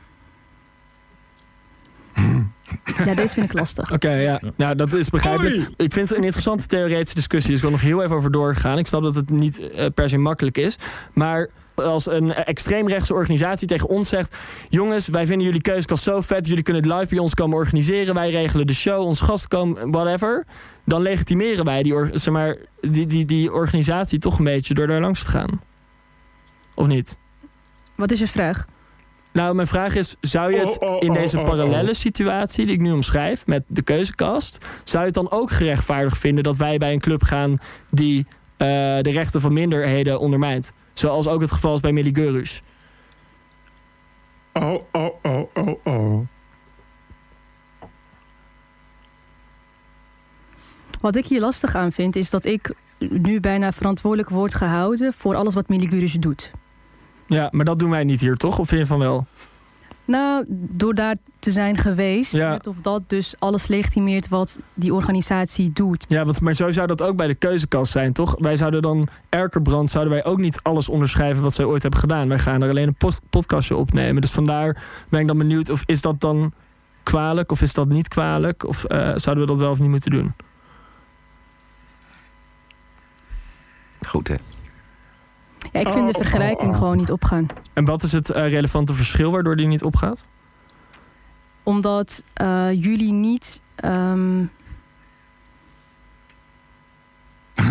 Ja, deze vind ik lastig. Oké, okay, ja. Nou, dat is begrijpelijk. Oei. Ik vind het een interessante theoretische discussie. Dus ik wil nog heel even over doorgaan. Ik snap dat het niet uh, per se makkelijk is. Maar als een extreemrechtse organisatie tegen ons zegt... jongens, wij vinden jullie keuzekast zo vet... jullie kunnen het live bij ons komen organiseren... wij regelen de show, ons gast komen, whatever... dan legitimeren wij die, zeg maar, die, die, die organisatie toch een beetje... door daar langs te gaan. Of niet? Wat is je vraag? Nou, mijn vraag is: zou je het Oh, oh, in oh, deze oh, parallele situatie die ik nu omschrijf met de keuzekast, zou je het dan ook gerechtvaardigd vinden dat wij bij een club gaan die uh, de rechten van minderheden ondermijnt? Zoals ook het geval is bij Millie Gurus. Oh, oh, oh, oh, oh. Wat ik hier lastig aan vind, is dat ik nu bijna verantwoordelijk word gehouden voor alles wat Millie Gurus doet. Ja, maar dat doen wij niet hier, toch? Of vind je van wel? Nou, door daar te zijn geweest, Ja. net of dat dus alles legitimeert wat die organisatie doet. Ja, want, maar zo zou dat ook bij de keuzekast zijn, toch? Wij zouden dan, Erkerbrand, zouden wij ook niet alles onderschrijven wat zij ooit hebben gedaan. Wij gaan er alleen een post- podcastje opnemen. Dus vandaar ben ik dan benieuwd, of is dat dan kwalijk of is dat niet kwalijk? Of eh, zouden we dat wel of niet moeten doen? Goed, hè? Ja, ik vind de vergelijking gewoon niet opgaan. En wat is het eh, relevante verschil waardoor die niet opgaat? Omdat eh, jullie niet. ehm,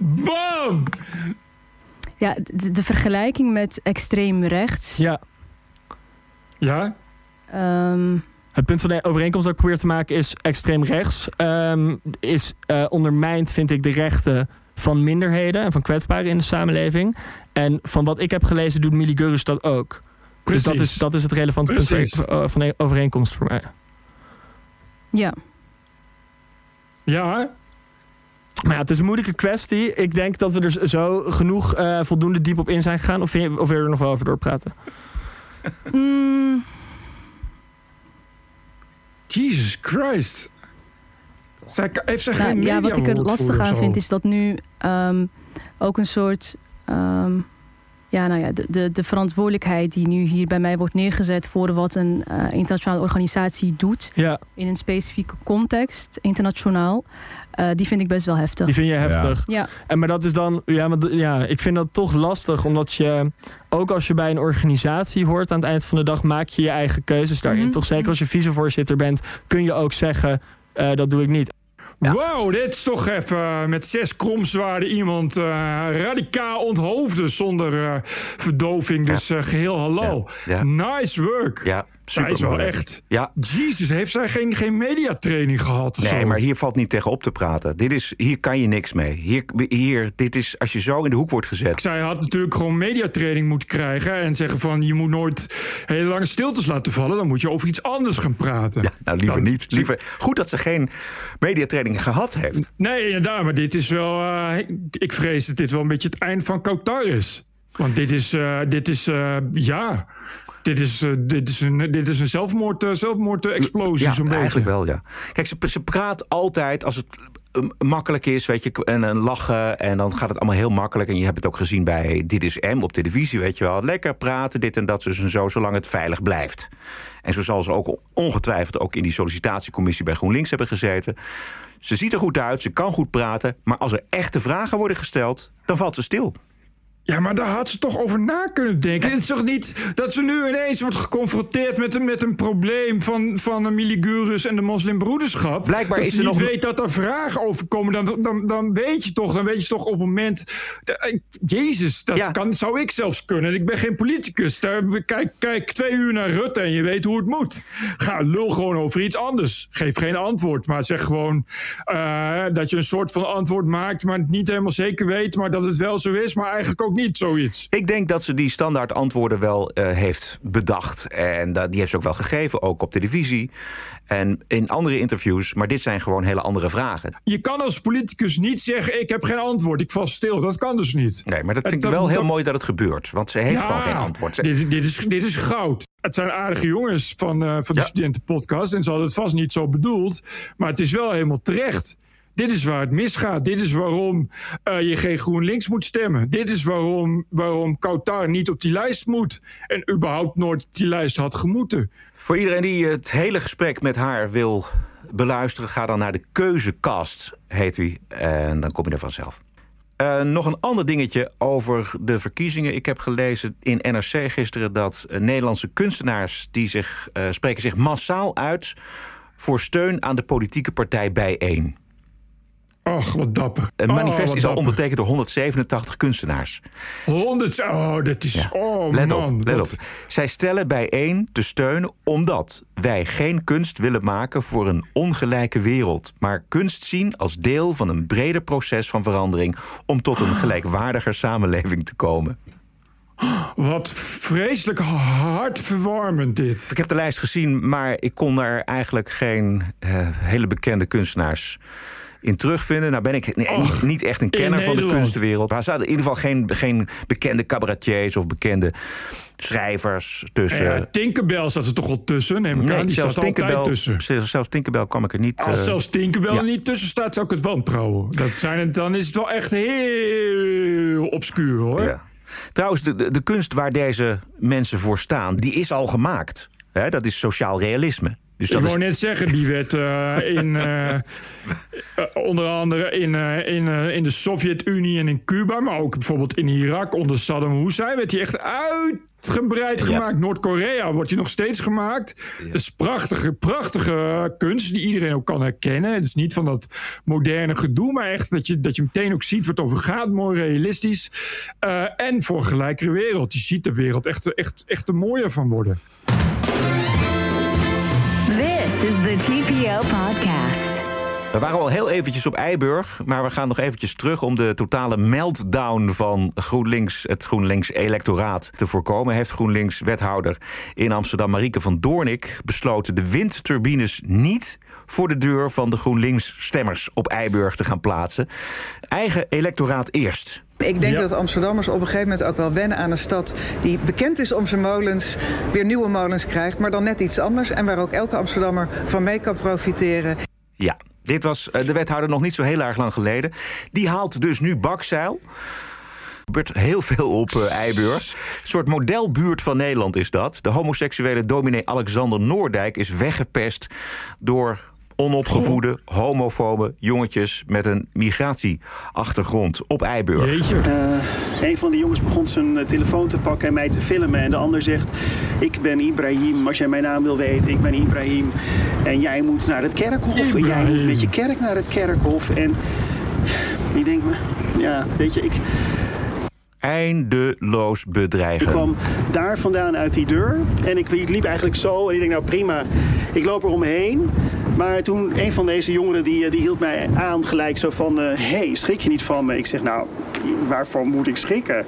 Bam! ja, de, de vergelijking met extreem rechts. Ja. Ja? ehm, Het punt van de overeenkomst dat ik probeer te maken is extreem rechts. ehm, is eh, ondermijnt, vind ik, de rechten van minderheden en van kwetsbaren in de samenleving. En van wat ik heb gelezen doet Millie Gurus dat ook. Dus dat Precies. is, dat is het relevante punt Precies. van- eh, van de overeenkomst voor mij. Ja. Ja, Maar ja, het is een moeilijke kwestie. Ik denk dat we er zo genoeg eh, voldoende diep op in zijn gegaan. Of, vind je- of wil je er nog wel over doorpraten? Mm, Jesus Christ. Zij, heeft zij nou, geen ja, wat ik er mediawoordvoerder lastig aan vind, is dat nu ehm, ook een soort. ehm, ja, nou ja, de, de, de verantwoordelijkheid die nu hier bij mij wordt neergezet voor wat een eh, internationale organisatie doet Ja. in een specifieke context, internationaal, eh, die vind ik best wel heftig. Die vind je heftig. Ja. En maar dat is dan, ja, maar, d- ja, ik vind dat toch lastig, omdat je, ook als je bij een organisatie hoort aan het eind van de dag, maak je je eigen keuzes daarin. Mhm. Toch zeker als je vicevoorzitter bent, kun je ook zeggen, eh, dat doe ik niet. Wow, dit is toch even eh, met zes kromzwaarden iemand eh, radicaal onthoofden zonder eh, verdoving. Dus eh, geheel hallo. Ja. Nice work. Ja, Zij is wel echt. Ja. Jezus, heeft zij geen, geen mediatraining gehad? Of Nee, zo? maar hier valt niet tegen op te praten. Dit is, hier kan je niks mee. Hier, hier, dit is, als je zo in de hoek wordt gezet. Zij had natuurlijk gewoon mediatraining moeten krijgen en zeggen van je moet nooit hele lange stiltes laten vallen. Dan moet je over iets anders gaan praten. Nou, liever Dat- niet. Liever, goed dat ze geen mediatraining gehad heeft. Nee, inderdaad, maar dit is wel. eh, ik vrees dat dit wel een beetje het eind van Qatar is. Want dit is, eh, dit is eh, ja. Dit is, eh, dit is een, dit is een zelfmoord, eh, zelfmoord-explosie. Ja, beetje. eigenlijk wel, ja. Kijk, ze, ze praat altijd als het eh, makkelijk is, weet je, en een lachen. En dan gaat het allemaal heel makkelijk. En je hebt het ook gezien bij Dit is M op televisie, weet je wel. Lekker praten, dit en dat, dus en zo, zolang het veilig blijft. En zo zal ze ook ongetwijfeld ook in die sollicitatiecommissie bij GroenLinks hebben gezeten. Ze ziet er goed uit, ze kan goed praten. Maar als er echte vragen worden gesteld, dan valt ze stil. Ja, maar daar had ze toch over na kunnen denken. Het is toch niet dat ze nu ineens wordt geconfronteerd met een, met een probleem van, van de Miligurus en de moslimbroederschap. Blijkbaar dat is ze er niet nog- weet dat er vragen over komen. Dan, dan, dan weet je toch, dan weet je toch op het moment. ik- Jezus, dat kan, zou ik zelfs kunnen. Ik ben geen politicus. Daar, kijk, kijk twee uur naar Rutte en je weet hoe het moet. Ga lul gewoon over iets anders. Geef geen antwoord, maar zeg gewoon eh, dat je een soort van antwoord maakt, maar het niet helemaal zeker weet, maar dat het wel zo is, maar eigenlijk ook niet zoiets. Ik denk dat ze die standaard antwoorden wel eh, heeft bedacht. En dat, die heeft ze ook wel gegeven, ook op televisie. En in andere interviews. Maar dit zijn gewoon hele andere vragen. Je kan als politicus niet zeggen: Ik heb geen antwoord, ik val stil. Dat kan dus niet. Nee, maar dat vind ik dat- wel heel mooi dat het gebeurt. Want ze heeft Ja, gewoon geen antwoord. Ze- Dit, dit, is, dit is goud. Het zijn aardige jongens van, eh, van de studentenpodcast. En ze hadden het vast niet zo bedoeld. Maar het is wel helemaal terecht. Dit is waar het misgaat. Dit is waarom eh, je geen GroenLinks moet stemmen. Dit is waarom, waarom Kautar niet op die lijst moet. En überhaupt nooit die lijst had gemoeten. Voor iedereen die het hele gesprek met haar wil beluisteren, ga dan naar de Keuzekast, heet die. En dan kom je er vanzelf. Eh, nog een ander dingetje over de verkiezingen. Ik heb gelezen in NRC gisteren dat eh, Nederlandse kunstenaars die zich, spreken zich massaal uit voor steun aan de politieke partij Bijeen. Och, wat dapper. Een Oh, manifest is al ondertekend door 187 kunstenaars. 100. Oh, dat is. Oh, Let man. op, let op. Zij stellen bijeen te steunen omdat wij geen kunst willen maken voor een ongelijke wereld, maar kunst zien als deel van een breder proces van verandering om tot een gelijkwaardiger samenleving te komen. Wat vreselijk hartverwarmend dit. Ik heb de lijst gezien, maar ik kon er eigenlijk geen eh, hele bekende kunstenaars in terugvinden. Nou ben ik nee, niet, niet echt een kenner van de Nederland. kunstenwereld. Maar er zaten in ieder geval geen, geen bekende cabaretiers of bekende schrijvers tussen. Ja, Tinkerbell staat er toch wel tussen, neem ik Nee, aan. Die zelfs Tinkerbell, tussen. zelfs zelfs Tinkerbell kwam ik er niet... Als eh, zelfs Tinkerbell ja. er niet tussen staat, zou ik het wantrouwen. Dat zijn het, dan is het wel echt heel obscuur, hoor. Ja. Trouwens, de, de, de kunst waar deze mensen voor staan, die is al gemaakt. Hè, dat is sociaal realisme. Dus ik dat wou is, net zeggen, die werd eh, in, eh, eh, onder andere in, in, in de Sovjet-Unie en in Cuba, maar ook bijvoorbeeld in Irak onder Saddam Hussein, werd die echt uitgebreid gemaakt. Noord-Korea wordt die nog steeds gemaakt. Het is prachtige, prachtige kunst die iedereen ook kan herkennen. Het is niet van dat moderne gedoe, maar echt dat je, dat je meteen ook ziet wat het over gaat, mooi realistisch. En voor een gelijkere wereld. Je ziet de wereld echt, echt, echt er mooier van worden. This is the TPO podcast. We waren al heel eventjes op Eiburg, maar we gaan nog eventjes terug om de totale meltdown van GroenLinks, het GroenLinks-electoraat te voorkomen. Heeft GroenLinks-wethouder in Amsterdam, Marieke van Doornik, besloten de windturbines niet voor de deur van de GroenLinks-stemmers op Eiburg te gaan plaatsen. Eigen electoraat eerst. Ik denk dat Amsterdammers op een gegeven moment ook wel wennen aan een stad die bekend is om zijn molens, weer nieuwe molens krijgt, maar dan net iets anders en waar ook elke Amsterdammer van mee kan profiteren. Ja, dit was eh, de wethouder nog niet zo heel erg lang geleden. Die haalt dus nu bakzeil. Er gebeurt heel veel op uh, Eiburg. Een soort modelbuurt van Nederland is dat. De homoseksuele dominee Alexander Noordijk is weggepest door onopgevoede, homofobe jongetjes met een migratieachtergrond op Eiburg. Uh, een van die jongens begon zijn uh, telefoon te pakken en mij te filmen. En de ander zegt: Ik ben Ibrahim. Als jij mijn naam wil weten, ik ben Ibrahim. En jij moet naar het kerkhof. En jij moet met je kerk naar het kerkhof. En ik denk, ja, weet je, ik. Eindeloos bedreigen. Ik kwam daar vandaan uit die deur. En ik liep eigenlijk zo. En ik denk, nou prima, ik loop er omheen. Maar toen, een van deze jongeren die, die hield mij aan gelijk zo van... hé, hey, schrik je niet van me? Ik zeg, nou, waarvan moet ik schrikken?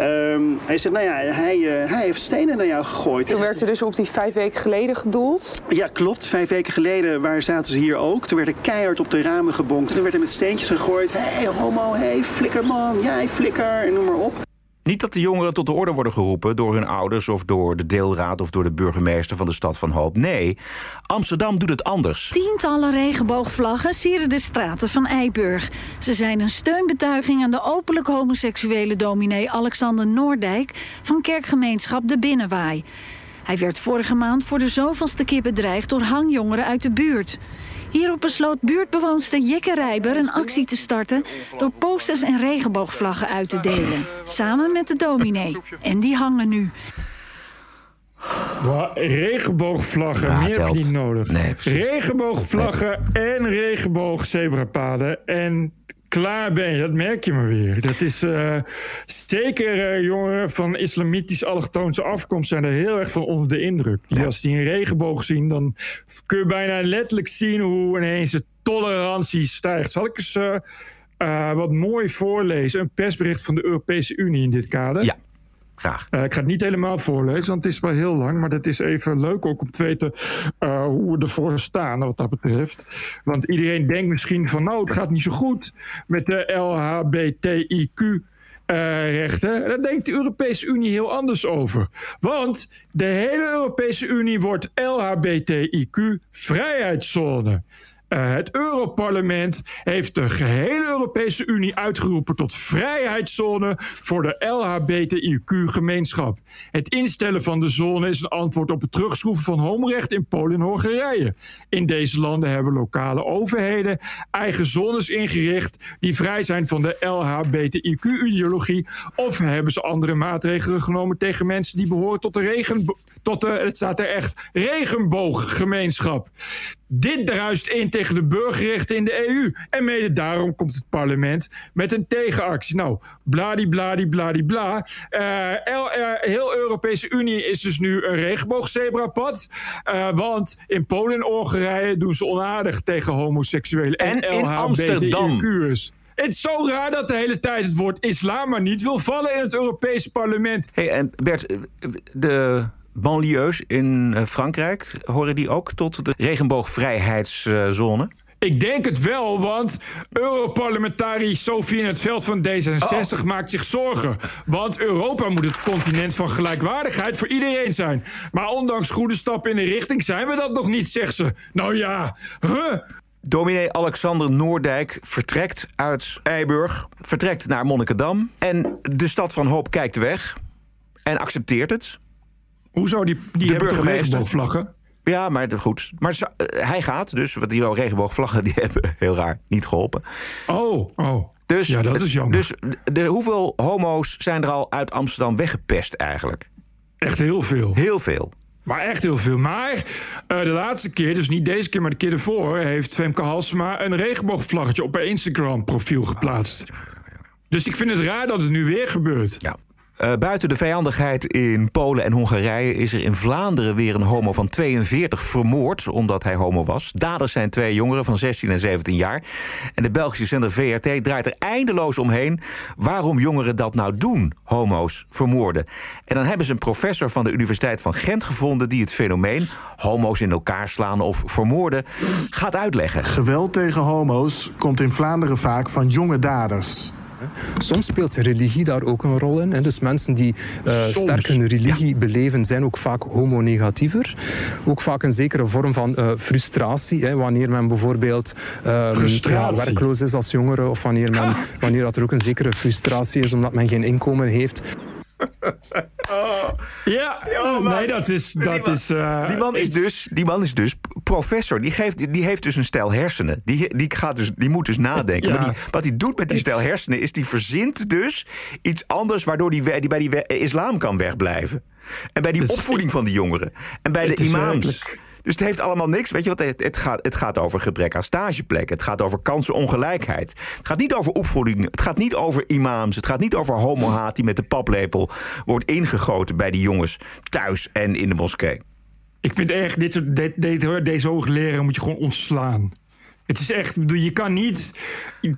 Um, hij zegt, nou ja, hij, uh, hij heeft stenen naar jou gegooid. Toen werd er dus op die vijf weken geleden gedoeld? Ja, klopt. Vijf weken geleden waar zaten ze hier ook. Toen werd er keihard op de ramen gebonken. Toen werd er met steentjes gegooid. Hé, hey, homo, hé, hey, flikkerman, jij flikker, en noem maar op. Niet dat de jongeren tot de orde worden geroepen door hun ouders of door de deelraad of door de burgemeester van de stad van Hoop. Nee, Amsterdam doet het anders. Tientallen regenboogvlaggen sieren de straten van Eiburg. Ze zijn een steunbetuiging aan de openlijk homoseksuele dominee Alexander Noordijk van kerkgemeenschap De Binnenwaai. Hij werd vorige maand voor de zoveelste keer bedreigd door hangjongeren uit de buurt. Hierop besloot buurtbewoonster Jikke Rijber een actie te starten... door posters en regenboogvlaggen uit te delen. Samen met de dominee. En die hangen nu. Wow, regenboogvlaggen, Ja, meer heb je niet nodig. Nee, precies. regenboogvlaggen en regenboogzebrapaden. En klaar ben je, dat merk je maar weer. Dat is eh, zeker eh, jongeren van islamitisch allochtoonse afkomst zijn er heel erg van onder de indruk. Die Als die een regenboog zien, dan kun je bijna letterlijk zien hoe ineens de tolerantie stijgt. Zal ik eens eh, wat mooi voorlezen? Een persbericht van de Europese Unie in dit kader. Ja. Eh, ik ga het niet helemaal voorlezen, want het is wel heel lang. Maar het is even leuk ook om te weten eh, hoe we ervoor staan wat dat betreft. Want iedereen denkt misschien van nou, het gaat niet zo goed met de LHBTIQ. eh, rechten. Daar denkt de Europese Unie heel anders over. Want de hele Europese Unie wordt LHBTIQ Eh, het Europarlement heeft de gehele Europese Unie uitgeroepen tot vrijheidszone voor de LHBTIQ-gemeenschap. Het instellen van de zone is een antwoord op het terugschroeven van homorecht in Polen en Hongarije. In deze landen hebben lokale overheden eigen zones ingericht die vrij zijn van de LHBTIQ-ideologie. Of hebben ze andere maatregelen genomen tegen mensen die behoren tot de regen, tot de, het staat er echt, regenbooggemeenschap. Dit druist in tegen de burgerrechten in de EU. En mede daarom komt het parlement met een tegenactie. Nou, bladibladibladibla. Bla, Eh, eh, heel Europese Unie is dus nu een regenboogzebrapad. Eh, want in Polen en Hongarije doen ze onaardig tegen homoseksuelen en, En in Amsterdam. Het is zo raar dat de hele tijd het woord islam maar niet wil vallen in het Europese parlement. Hey, en Bert, de banlieues in eh, Frankrijk, horen die ook tot de regenboogvrijheidszone? Ik denk het wel, want Europarlementariër Sophie in het veld van D66 maakt zich zorgen. Want Europa moet het continent van gelijkwaardigheid voor iedereen zijn. Maar ondanks goede stappen in de richting zijn we dat nog niet, zegt ze. Nou ja, huh? Dominee Alexander Noordijk vertrekt uit Eiburg, vertrekt naar Monnikendam. En de stad van Hoop kijkt weg en accepteert het. Hoezo? Die, die hebben toch regenboogvlaggen? Ja, maar goed. Maar zo- eh, hij gaat dus, want die regenboogvlaggen die hebben heel raar niet geholpen. Oh, oh. Dus, Ja, dat is jammer. Dus de, hoeveel homo's zijn er al uit Amsterdam weggepest eigenlijk? Echt heel veel. Heel veel. Maar echt heel veel. Maar eh, de laatste keer, dus niet deze keer, maar de keer ervoor... heeft Femke Halsema een regenboogvlaggetje op haar Instagram-profiel geplaatst. Dus ik vind het raar dat het nu weer gebeurt. Ja. Uh, buiten de vijandigheid in Polen en Hongarije is er in Vlaanderen weer een homo van 42 vermoord omdat hij homo was. Daders zijn twee jongeren van 16 en 17 jaar. En de Belgische zender VRT draait er eindeloos omheen waarom jongeren dat nou doen, homo's vermoorden. En dan hebben ze een professor van de Universiteit van Gent gevonden die het fenomeen homo's in elkaar slaan of vermoorden gaat uitleggen. Geweld tegen homo's komt in Vlaanderen vaak van jonge daders. Soms speelt religie daar ook een rol in. Dus mensen die uh, sterk hun religie beleven, zijn ook vaak homonegatiever. Ook vaak een zekere vorm van uh, frustratie. Hè, wanneer men bijvoorbeeld ja, werkloos is als jongere, of wanneer, men, wanneer dat er ook een zekere frustratie is omdat men geen inkomen heeft. Ja, nee, dat is. Dat die, man, is uh, die, man is dus, die man is dus professor. Die, geeft, die heeft dus een stijl hersenen. Die, die, gaat dus, die moet dus nadenken. Ja. Maar die, wat hij doet met die stijl hersenen is die verzint dus iets anders waardoor die, die bij die islam kan wegblijven. En bij die opvoeding van die jongeren. En bij de imams. Werkelijk. Dus het heeft allemaal niks. Weet je wat? Het, gaat, het gaat over gebrek aan stageplekken. Het gaat over kansenongelijkheid. Het gaat niet over opvoeding. Het gaat niet over imams. Het gaat niet over homohaat die met de paplepel wordt ingegoten bij die jongens thuis en in de moskee. Ik vind echt, dit soort, deze hoogleraar moet je gewoon ontslaan. Het is echt, je kan niet.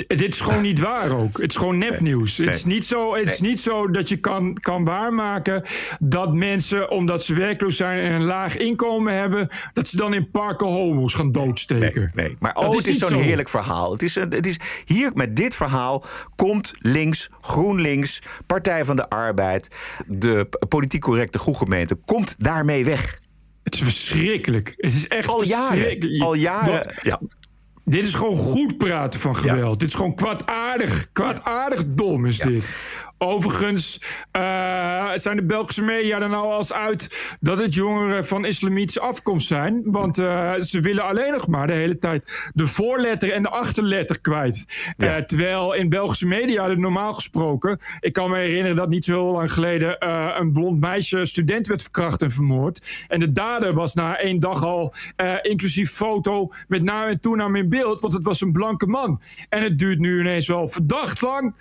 Dit is gewoon niet waar ook. Het is gewoon nepnieuws. Nee, het is niet zo, het is niet zo dat je kan, kan waarmaken dat mensen, omdat ze werkloos zijn en een laag inkomen hebben, dat ze dan in parken homo's gaan doodsteken. Nee, nee. maar oh, het is zo'n heerlijk verhaal. Het is, het is hier met dit verhaal komt links, GroenLinks, Partij van de Arbeid, de politiek correcte groegemeente, komt daarmee weg. Het is verschrikkelijk. Het is echt al jaren. Al jaren. Ja. Dit is gewoon goed praten van geweld. Dit is gewoon kwaadaardig. Kwaadaardig dom is dit. Overigens uh, zijn de Belgische media er nou als uit dat het jongeren van islamitische afkomst zijn. Want uh, ze willen alleen nog maar de hele tijd de voorletter en de achterletter kwijt. Ja. Uh, terwijl in Belgische media, normaal gesproken, ik kan me herinneren dat niet zo heel lang geleden een blond meisje student werd verkracht en vermoord. En de dader was na één dag al inclusief foto met naam en toenaam in beeld, want het was een blanke man. En het duurt nu ineens wel verdacht lang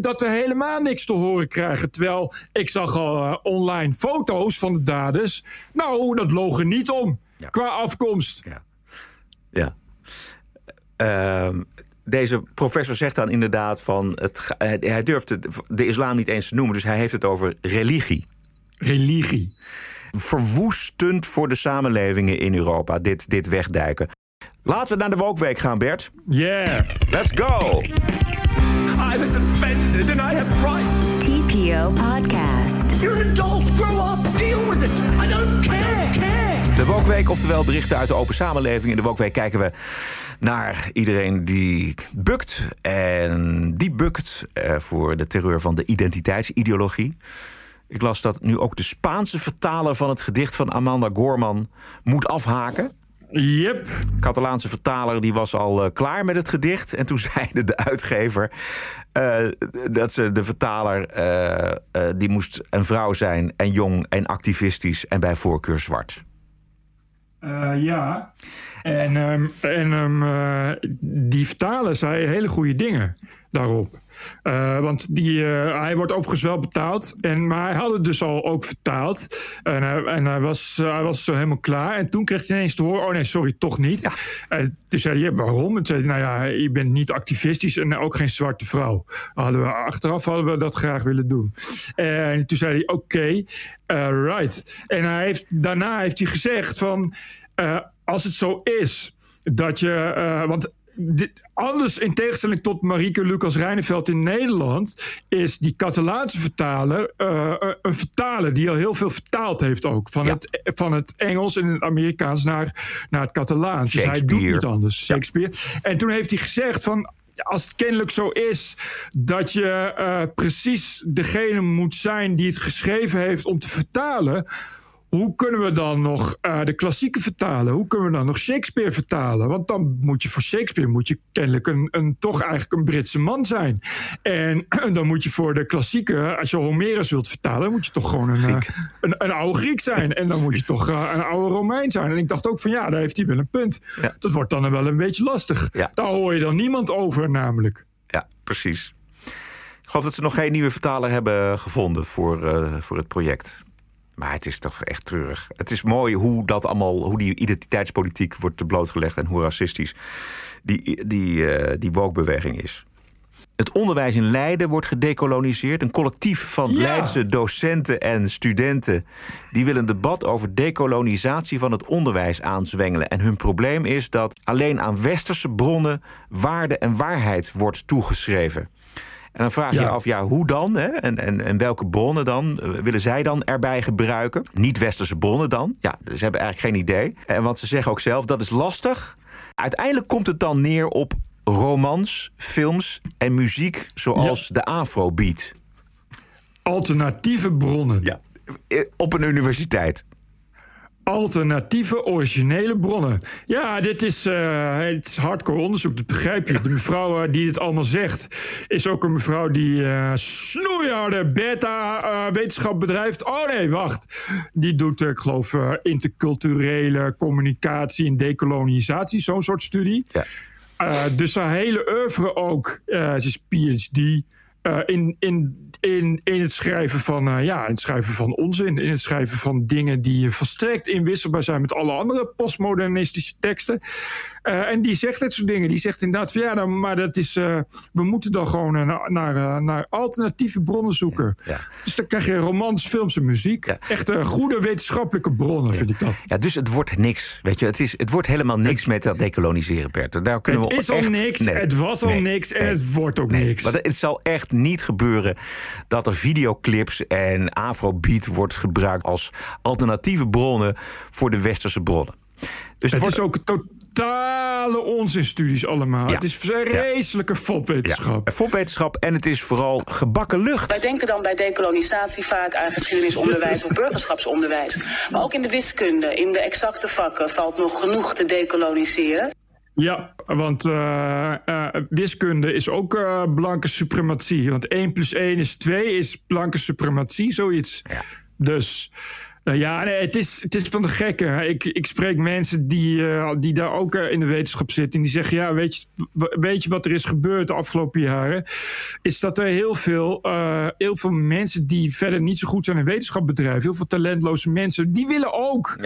dat we helemaal niks te horen krijgen. Terwijl ik zag al uh, online foto's van de daders. Nou, dat logen niet om qua afkomst. Ja. ja. Uh, deze professor zegt dan inderdaad van... Het, hij durft de islam niet eens te noemen, dus hij heeft het over religie. Religie. Verwoestend voor de samenlevingen in Europa, dit, dit wegduiken. Laten we naar de Wokweek gaan, Bert. Yeah. Let's go. I was offended and I have rights. TPO Podcast. You're an adult. Grow up. Deal with it. I don't care. care. De Wokweek, oftewel berichten uit de open samenleving. In de Wokweek kijken we naar iedereen die bukt. En die bukt eh, voor de terreur van de identiteitsideologie. Ik las dat nu ook de Spaanse vertaler van het gedicht van Amanda Gorman moet afhaken. Yep. Catalaanse vertaler die was al uh, klaar met het gedicht. En toen zeide de uitgever uh, dat ze de vertaler uh, die moest een vrouw zijn en jong en activistisch en bij voorkeur zwart. ja. En, um, en um, die vertaler zei hele goede dingen daarop. Uh, want die, uh, hij wordt overigens wel betaald. En, maar hij had het dus al ook vertaald. En, uh, en hij, was, hij was zo helemaal klaar. En toen kreeg hij ineens te horen: oh nee, sorry, toch niet. Ja. En toen zei hij: waarom? En toen zei hij: nou ja, je bent niet activistisch en ook geen zwarte vrouw. Hadden we, achteraf hadden we dat graag willen doen. En toen zei hij: oké, okay, right. En hij heeft, daarna heeft hij gezegd: van als het zo is dat je. want dit, anders in tegenstelling tot Marieke Lucas Reineveld in Nederland... is die Catalaanse vertaler uh, een vertaler die al heel veel vertaald heeft ook. Van, het, van het Engels en het Amerikaans naar, naar het Catalaans. Dus hij doet niet anders, Shakespeare. En toen heeft hij gezegd van als het kennelijk zo is dat je uh, precies degene moet zijn die het geschreven heeft om te vertalen hoe kunnen we dan nog uh, de klassieken vertalen? Hoe kunnen we dan nog Shakespeare vertalen? Want dan moet je voor Shakespeare moet je kennelijk een, een toch eigenlijk een Britse man zijn. En, dan moet je voor de klassieken, als je Homerus wilt vertalen, moet je toch gewoon een, uh, een, een, oude Griek zijn. En dan moet je toch uh, een oude Romein zijn. En ik dacht ook van ja, daar heeft hij wel een punt. Ja. Dat wordt dan wel een beetje lastig. Ja. Daar hoor je dan niemand over namelijk. Ja, precies geloof dat ze nog geen nieuwe vertaler hebben gevonden voor, eh, voor het project. Maar het is toch echt treurig. Het is mooi hoe dat allemaal, hoe die identiteitspolitiek wordt blootgelegd en hoe racistisch die, die, eh, die woke-beweging is. Het onderwijs in Leiden wordt gedecoloniseerd. Een collectief van Ja. Leidse docenten en studenten... die willen een debat over decolonisatie van het onderwijs aanzwengelen. En hun probleem is dat alleen aan westerse bronnen... waarde en waarheid wordt toegeschreven. En dan vraag je je Ja. af, ja, hoe dan? Hè? En, en, en welke bronnen dan eh, willen zij dan erbij gebruiken? Niet-westerse bronnen dan? Ja, ze hebben eigenlijk geen idee. En want ze zeggen ook zelf, dat is lastig. Uiteindelijk komt het dan neer op romans, films en muziek zoals de Afrobeat. Alternatieve bronnen. Ja, op een universiteit. Alternatieve, originele bronnen. Ja, dit is, eh, het is hardcore onderzoek, dat begrijp je. De mevrouw eh, die dit allemaal zegt, is ook een mevrouw die eh snoeiharde beta-wetenschap bedrijft. Oh nee, wacht. Die doet, ik geloof, interculturele communicatie en decolonisatie, zo'n soort studie. Eh, dus haar hele oeuvre ook. ze is PhD. in, in, in, in het schrijven van eh, ja, in het schrijven van onzin, in het schrijven van dingen die volstrekt inwisselbaar zijn met alle andere postmodernistische teksten. Eh, en die zegt dit soort dingen. Die zegt inderdaad van ja, dan, maar dat is, eh, we moeten dan gewoon eh, naar, naar, eh, naar alternatieve bronnen zoeken. Dus dan krijg je romans, films en muziek. Echt eh, goede wetenschappelijke bronnen, vind ik dat. Ja, dus het wordt niks. Weet je, het, is, het wordt helemaal niks met dat decoloniseren, Bert. Daar kunnen Het we is al niks, nee, het was al nee, niks en nee. het wordt ook niks. Maar het zal echt niet gebeuren dat er videoclips en afrobeat wordt gebruikt als alternatieve bronnen voor de westerse bronnen. Dus het wordt is ook totale onzinstudies allemaal. Ja. Het is vreselijke fopwetenschap. fopwetenschap en het is vooral gebakken lucht. Wij denken dan bij decolonisatie vaak aan geschiedenisonderwijs of burgerschapsonderwijs. Maar ook in de wiskunde, in de exacte vakken valt nog genoeg te decoloniseren. Ja, want eh, eh, wiskunde is ook eh, blanke suprematie. Want 1 plus 1 is 2 is blanke suprematie, zoiets. Dus eh, ja, nee, het, is, het is van de gekken. Ik, ik spreek mensen die, eh, die daar ook eh, in de wetenschap zitten. En die zeggen, ja, weet je, weet je wat er is gebeurd de afgelopen jaren? Is dat er heel veel, eh, heel veel mensen die verder niet zo goed zijn in wetenschap bedrijven... heel veel talentloze mensen, die willen ook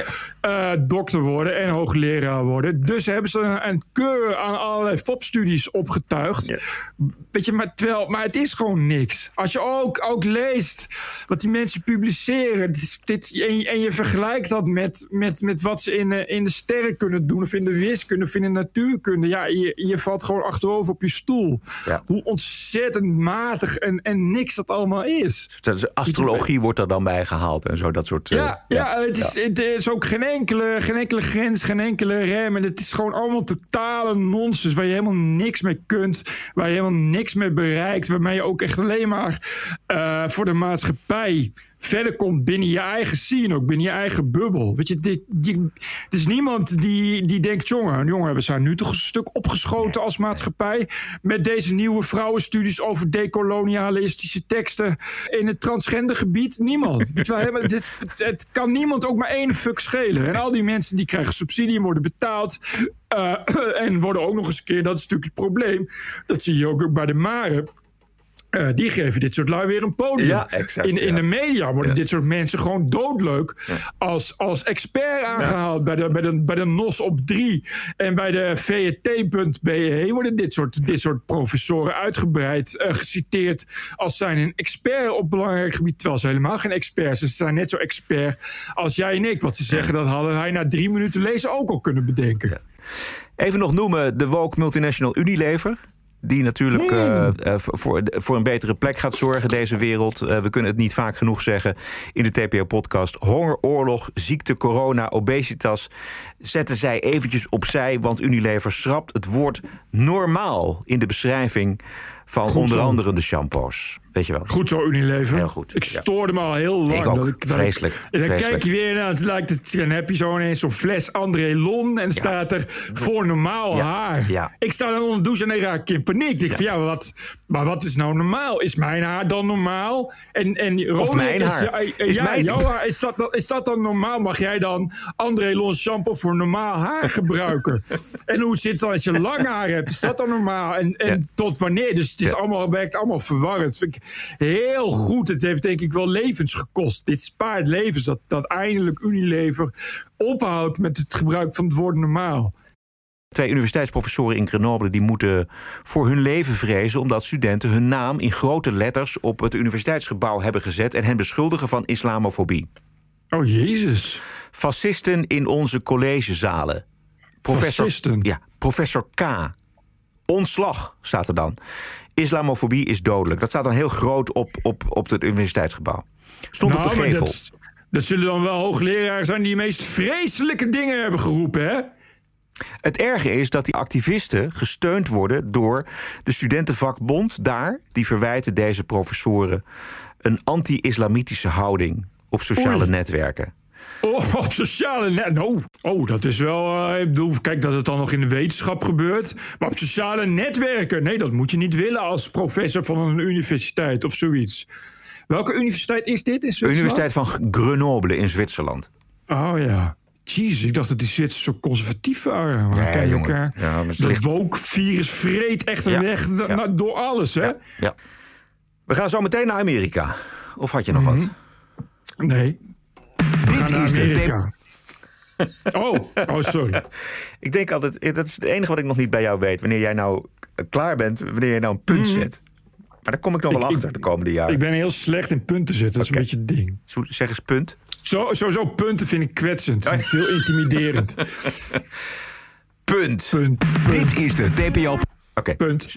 dokter worden en hoogleraar worden. Dus hebben ze een, een keur aan allerlei FOP-studies opgetuigd. Weet je, maar, terwijl, maar het is gewoon niks. Als je ook, ook leest wat die mensen publiceren... Dit, dit- en, je- en je vergelijkt dat met, met, met wat ze in, de- in de sterren kunnen doen... of in de wiskunde of in de natuurkunde... ja, je, je valt gewoon achterover op je stoel. Hoe ontzettend matig en, en niks dat allemaal is. Dus astrologie wordt er dan bij gehaald en zo, dat soort... eh, Ja, ja, het, is, het is ook geen enkele, geen enkele grens, geen enkele rem. En het is gewoon allemaal totale nonsens waar je helemaal niks mee kunt. Waar je helemaal niks mee bereikt. Waarmee je ook echt alleen maar eh, voor de maatschappij verder komt binnen je eigen scene, ook binnen je eigen bubbel. Weet je, dit, is niemand die, die denkt, jongen, jongen, we zijn nu toch een stuk opgeschoten als maatschappij met deze nieuwe vrouwenstudies over decolonialistische teksten in het transgendergebied. Niemand. Weet je dit, het kan niemand ook maar één fuck schelen. En al die mensen die krijgen subsidie en worden betaald. eh, en worden ook nog eens een keer, dat is natuurlijk het probleem, dat zie je ook bij de Mare. Eh, die geven dit soort lui weer een podium. Ja, exact, in, in ja. de media worden dit soort mensen gewoon doodleuk als, als expert aangehaald. Bij, de, bij, de, bij de NOS op 3 en bij de VET.be worden dit soort, dit soort professoren uitgebreid eh, geciteerd als zijn een expert op belangrijk gebied. Terwijl ze helemaal geen experts zijn. Ze zijn net zo expert als jij en ik. Wat ze zeggen, dat hadden wij na drie minuten lezen ook al kunnen bedenken. Even nog noemen de woke multinational Unilever. Die natuurlijk eh, eh, voor, voor een betere plek gaat zorgen, deze wereld. Eh, we kunnen het niet vaak genoeg zeggen in de TPO-podcast. Honger, oorlog, ziekte, corona, obesitas. Zetten zij eventjes opzij, want Unilever schrapt het woord normaal in de beschrijving van Goed onder zo. andere de shampoos. Weet je wel. Goed zo, Unilever. Heel goed. Ik stoorde me al heel lang. Ik ook. dat dat Vreselijk. en dan Vreselijk. kijk je weer naar, het lijkt het, dan heb je zo ineens zo'n fles André Lon en staat er voor normaal haar. Ik sta dan onder de douche en dan raak ik in paniek. Ik denk van ja, wat, maar wat is nou normaal? Is mijn haar dan normaal? En, en Ronald mijn is- haar. Is ja, mijn- jouw haar, is dat, dan- is dat dan normaal? Mag jij dan André Lon shampoo voor normaal haar gebruiken? en hoe zit het dan als je lang haar hebt? Is dat dan normaal? En, en tot wanneer? Dus het is allemaal, werkt allemaal verwarrend. Dat ik heel goed. Het heeft denk ik wel levens gekost. Dit spaart levens. Dat, dat eindelijk Unilever ophoudt met het gebruik van het woord normaal. Twee universiteitsprofessoren in Grenoble die moeten voor hun leven vrezen omdat studenten hun naam in grote letters op het universiteitsgebouw hebben gezet en hen beschuldigen van islamofobie. Oh jezus. Fascisten in onze collegezalen. Professor, Fascisten? Ja, professor K. Ontslag staat er dan. Islamofobie is dodelijk. Dat staat dan heel groot op, op, op het universiteitsgebouw. Stond op Nou, de maar gevel. Dat, dat zullen dan wel hoogleraren zijn die de meest vreselijke dingen hebben geroepen, hè? Het erge is dat die activisten gesteund worden door de studentenvakbond daar. Die verwijten deze professoren een anti-islamitische houding op sociale Oei. netwerken. Oh, op sociale net. Nou, oh, dat is wel. eh, ik bedoel, kijk dat het dan nog in de wetenschap gebeurt. Maar op sociale netwerken. Nee, dat moet je niet willen als professor van een universiteit of zoiets. Welke universiteit is dit? In Zwitserland? Universiteit van Grenoble in Zwitserland. Oh ja. Jeez, ik dacht dat die Zwitsers zo conservatief waren. Maar jongen. elkaar. Ja, dat ligt- woke-virus vreet echt een Ja, weg ja. door alles, hè? Ja. We gaan zo meteen naar Amerika. Of had je nog wat? Mhm. Nee. Dit is de Amerika. Oh, oh, sorry. Ik denk altijd, eh, dat is het enige wat ik nog niet bij jou weet. Wanneer jij nou eh, klaar bent, wanneer je nou een punt zet. Maar daar kom ik nog wel. Ik- achter de komende jaren. Ik ben heel slecht in punten zetten. Dat is een beetje het ding. Zo- Zeg eens punt. Zo, sowieso punten vind ik kwetsend. Het is heel intimiderend. Punt. Punt. Dit is de TPO. Oké. Punt.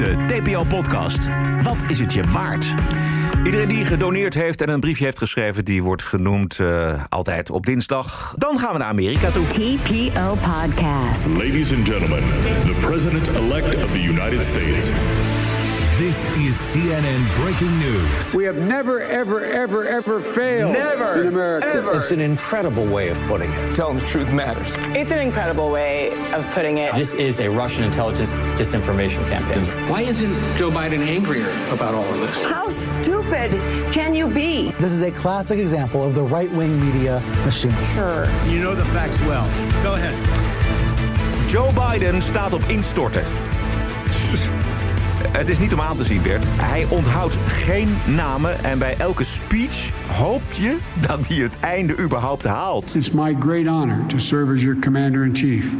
De TPO-podcast. Wat is het je waard? Iedereen die gedoneerd heeft en een briefje heeft geschreven, die wordt genoemd eh, altijd op dinsdag. Dan gaan we naar Amerika toe. TPO podcast. Ladies and gentlemen, the president-elect of the United States. This is CNN breaking news. We have never, ever, ever, ever failed. Never, in America. ever. It's an incredible way of putting it. Telling the truth matters. It's an incredible way of putting it. This is a Russian intelligence disinformation campaign. Why isn't Joe Biden angrier about all of this? How stupid can you be? This is a classic example of the right wing media machine. Sure. You know the facts well. Go ahead. Joe Biden staat op instorten. Het is niet om aan te zien, Bert. Hij onthoudt geen namen en bij elke speech hoopt je dat hij het einde überhaupt haalt. It's my great honor to serve as your commander in chief.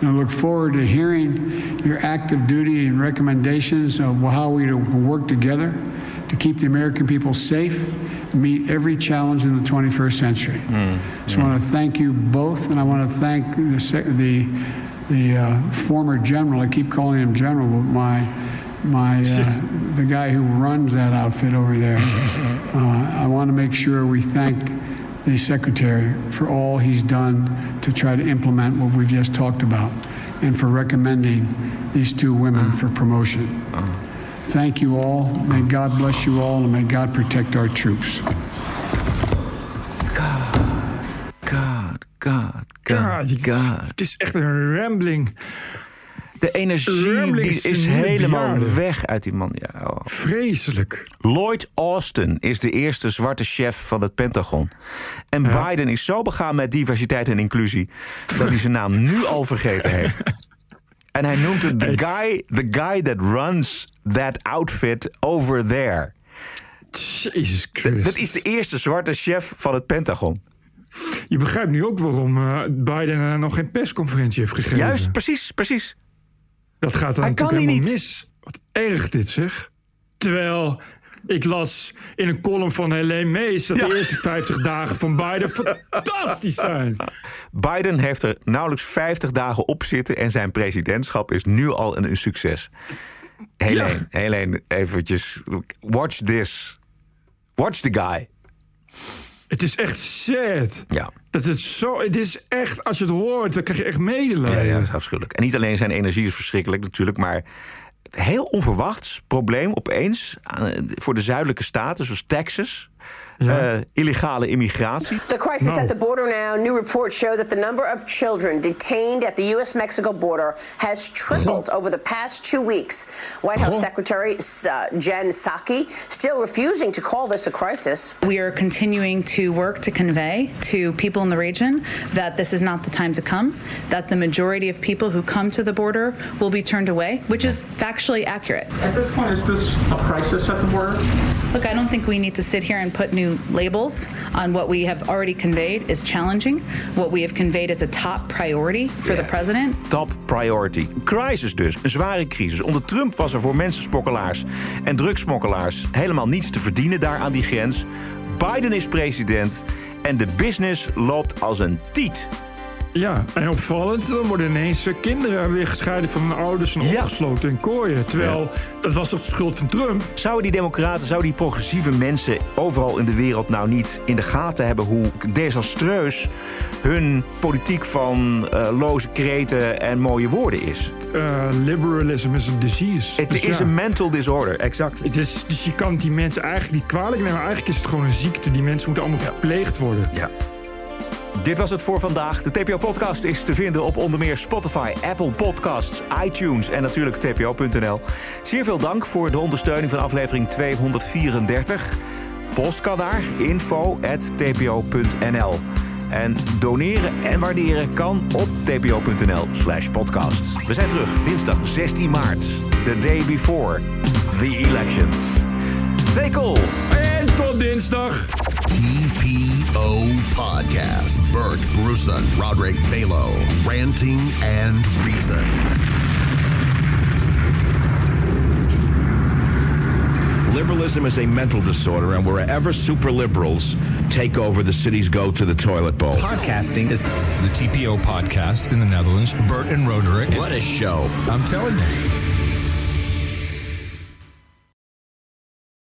And I look forward to hearing your active duty and recommendations of how we can work together to keep the American people safe meet every challenge in the 21st century. So I want to thank you both, and I want to thank the the, the uh, former general. I keep calling him general, but my my uh, the guy who runs that outfit over there. Uh, I want to make sure we thank the secretary for all he's done to try to implement what we've just talked about, and for recommending these two women for promotion. Thank you all. May God bless you all, and may God protect our troops. God, God, God, God. Het is echt een rambling. De energie die is helemaal weg uit die man. Ja, oh. Vreselijk. Lloyd Austin is de eerste zwarte chef van het Pentagon. En Biden is zo begaan met diversiteit en inclusie... dat hij zijn naam nu al vergeten heeft. En hij noemt het the guy, the guy that runs that outfit over there. Jezus Christus. Dat is de eerste zwarte chef van het Pentagon. Je begrijpt nu ook waarom eh, Biden eh, nog geen persconferentie heeft gegeven. Juist, precies, precies. Dat gaat dan Hij kan helemaal niet. mis. Wat erg dit zeg. Terwijl Ik las in een column van Helene Mees dat de eerste 50 dagen van Biden fantastisch zijn. Biden heeft er nauwelijks 50 dagen op zitten en zijn presidentschap is nu al een, een succes. Helene, Helene, eventjes. Watch this. Watch the guy. Het is echt sad. Ja. Dat het zo, het is echt, als je het hoort, dan krijg je echt medelijden. Ja, ja, dat is afschuwelijk. En niet alleen zijn energie is verschrikkelijk natuurlijk, maar heel onverwachts probleem opeens eh, voor de zuidelijke staten, zoals Texas. Uh, illegale immigratie. The crisis at the border now. New reports show that the number of children detained at the U.S. Mexico border has tripled over the past two weeks. White House Secretary uh, Jen Psaki still refusing to call this a crisis. We are continuing to work to convey to people in the region that this is not the time to come, that the majority of people who come to the border will be turned away, which is factually accurate. At this point, is this a crisis at the border? Look, I don't think we need to sit here and put new labels on what we have already conveyed is challenging. What we have conveyed is a top priority for the president. Top priority. Crisis dus, een zware crisis. Onder Trump was er voor mensensmokkelaars en drugsmokkelaars helemaal niets te verdienen daar aan die grens. Biden is president en de business loopt als een tiet. Ja, en opvallend, dan worden ineens eh, kinderen weer gescheiden van hun ouders en opgesloten in kooien. Terwijl, dat was toch de schuld van Trump? Zouden die democraten, zouden die progressieve mensen overal in de wereld nou niet in de gaten hebben hoe desastreus hun politiek van uh, loze kreten en mooie woorden is? Uh, liberalism is een disease. Het is een mental disorder, exact. Het is, dus je kan die mensen eigenlijk niet kwalijk nemen. Eigenlijk is het gewoon een ziekte. Die mensen moeten allemaal verpleegd worden. Ja. Dit was het voor vandaag. De TPO-podcast is te vinden op onder meer Spotify, Apple Podcasts, iTunes en natuurlijk tpo.nl. Zeer veel dank voor de ondersteuning van aflevering 234. Post kan daar info.tpo.nl. En doneren en waarderen kan op tpo.nl slash podcast. We zijn terug dinsdag 16 maart, the day before the elections. Stay cool! En tot dinsdag! TPO Podcast. Bert Bruson, Roderick Balo, Ranting and Reason. Liberalism is a mental disorder, and wherever super liberals take over, the cities go to the toilet bowl. Podcasting is the TPO podcast in the Netherlands. Bert and Roderick. What a show. I'm telling you.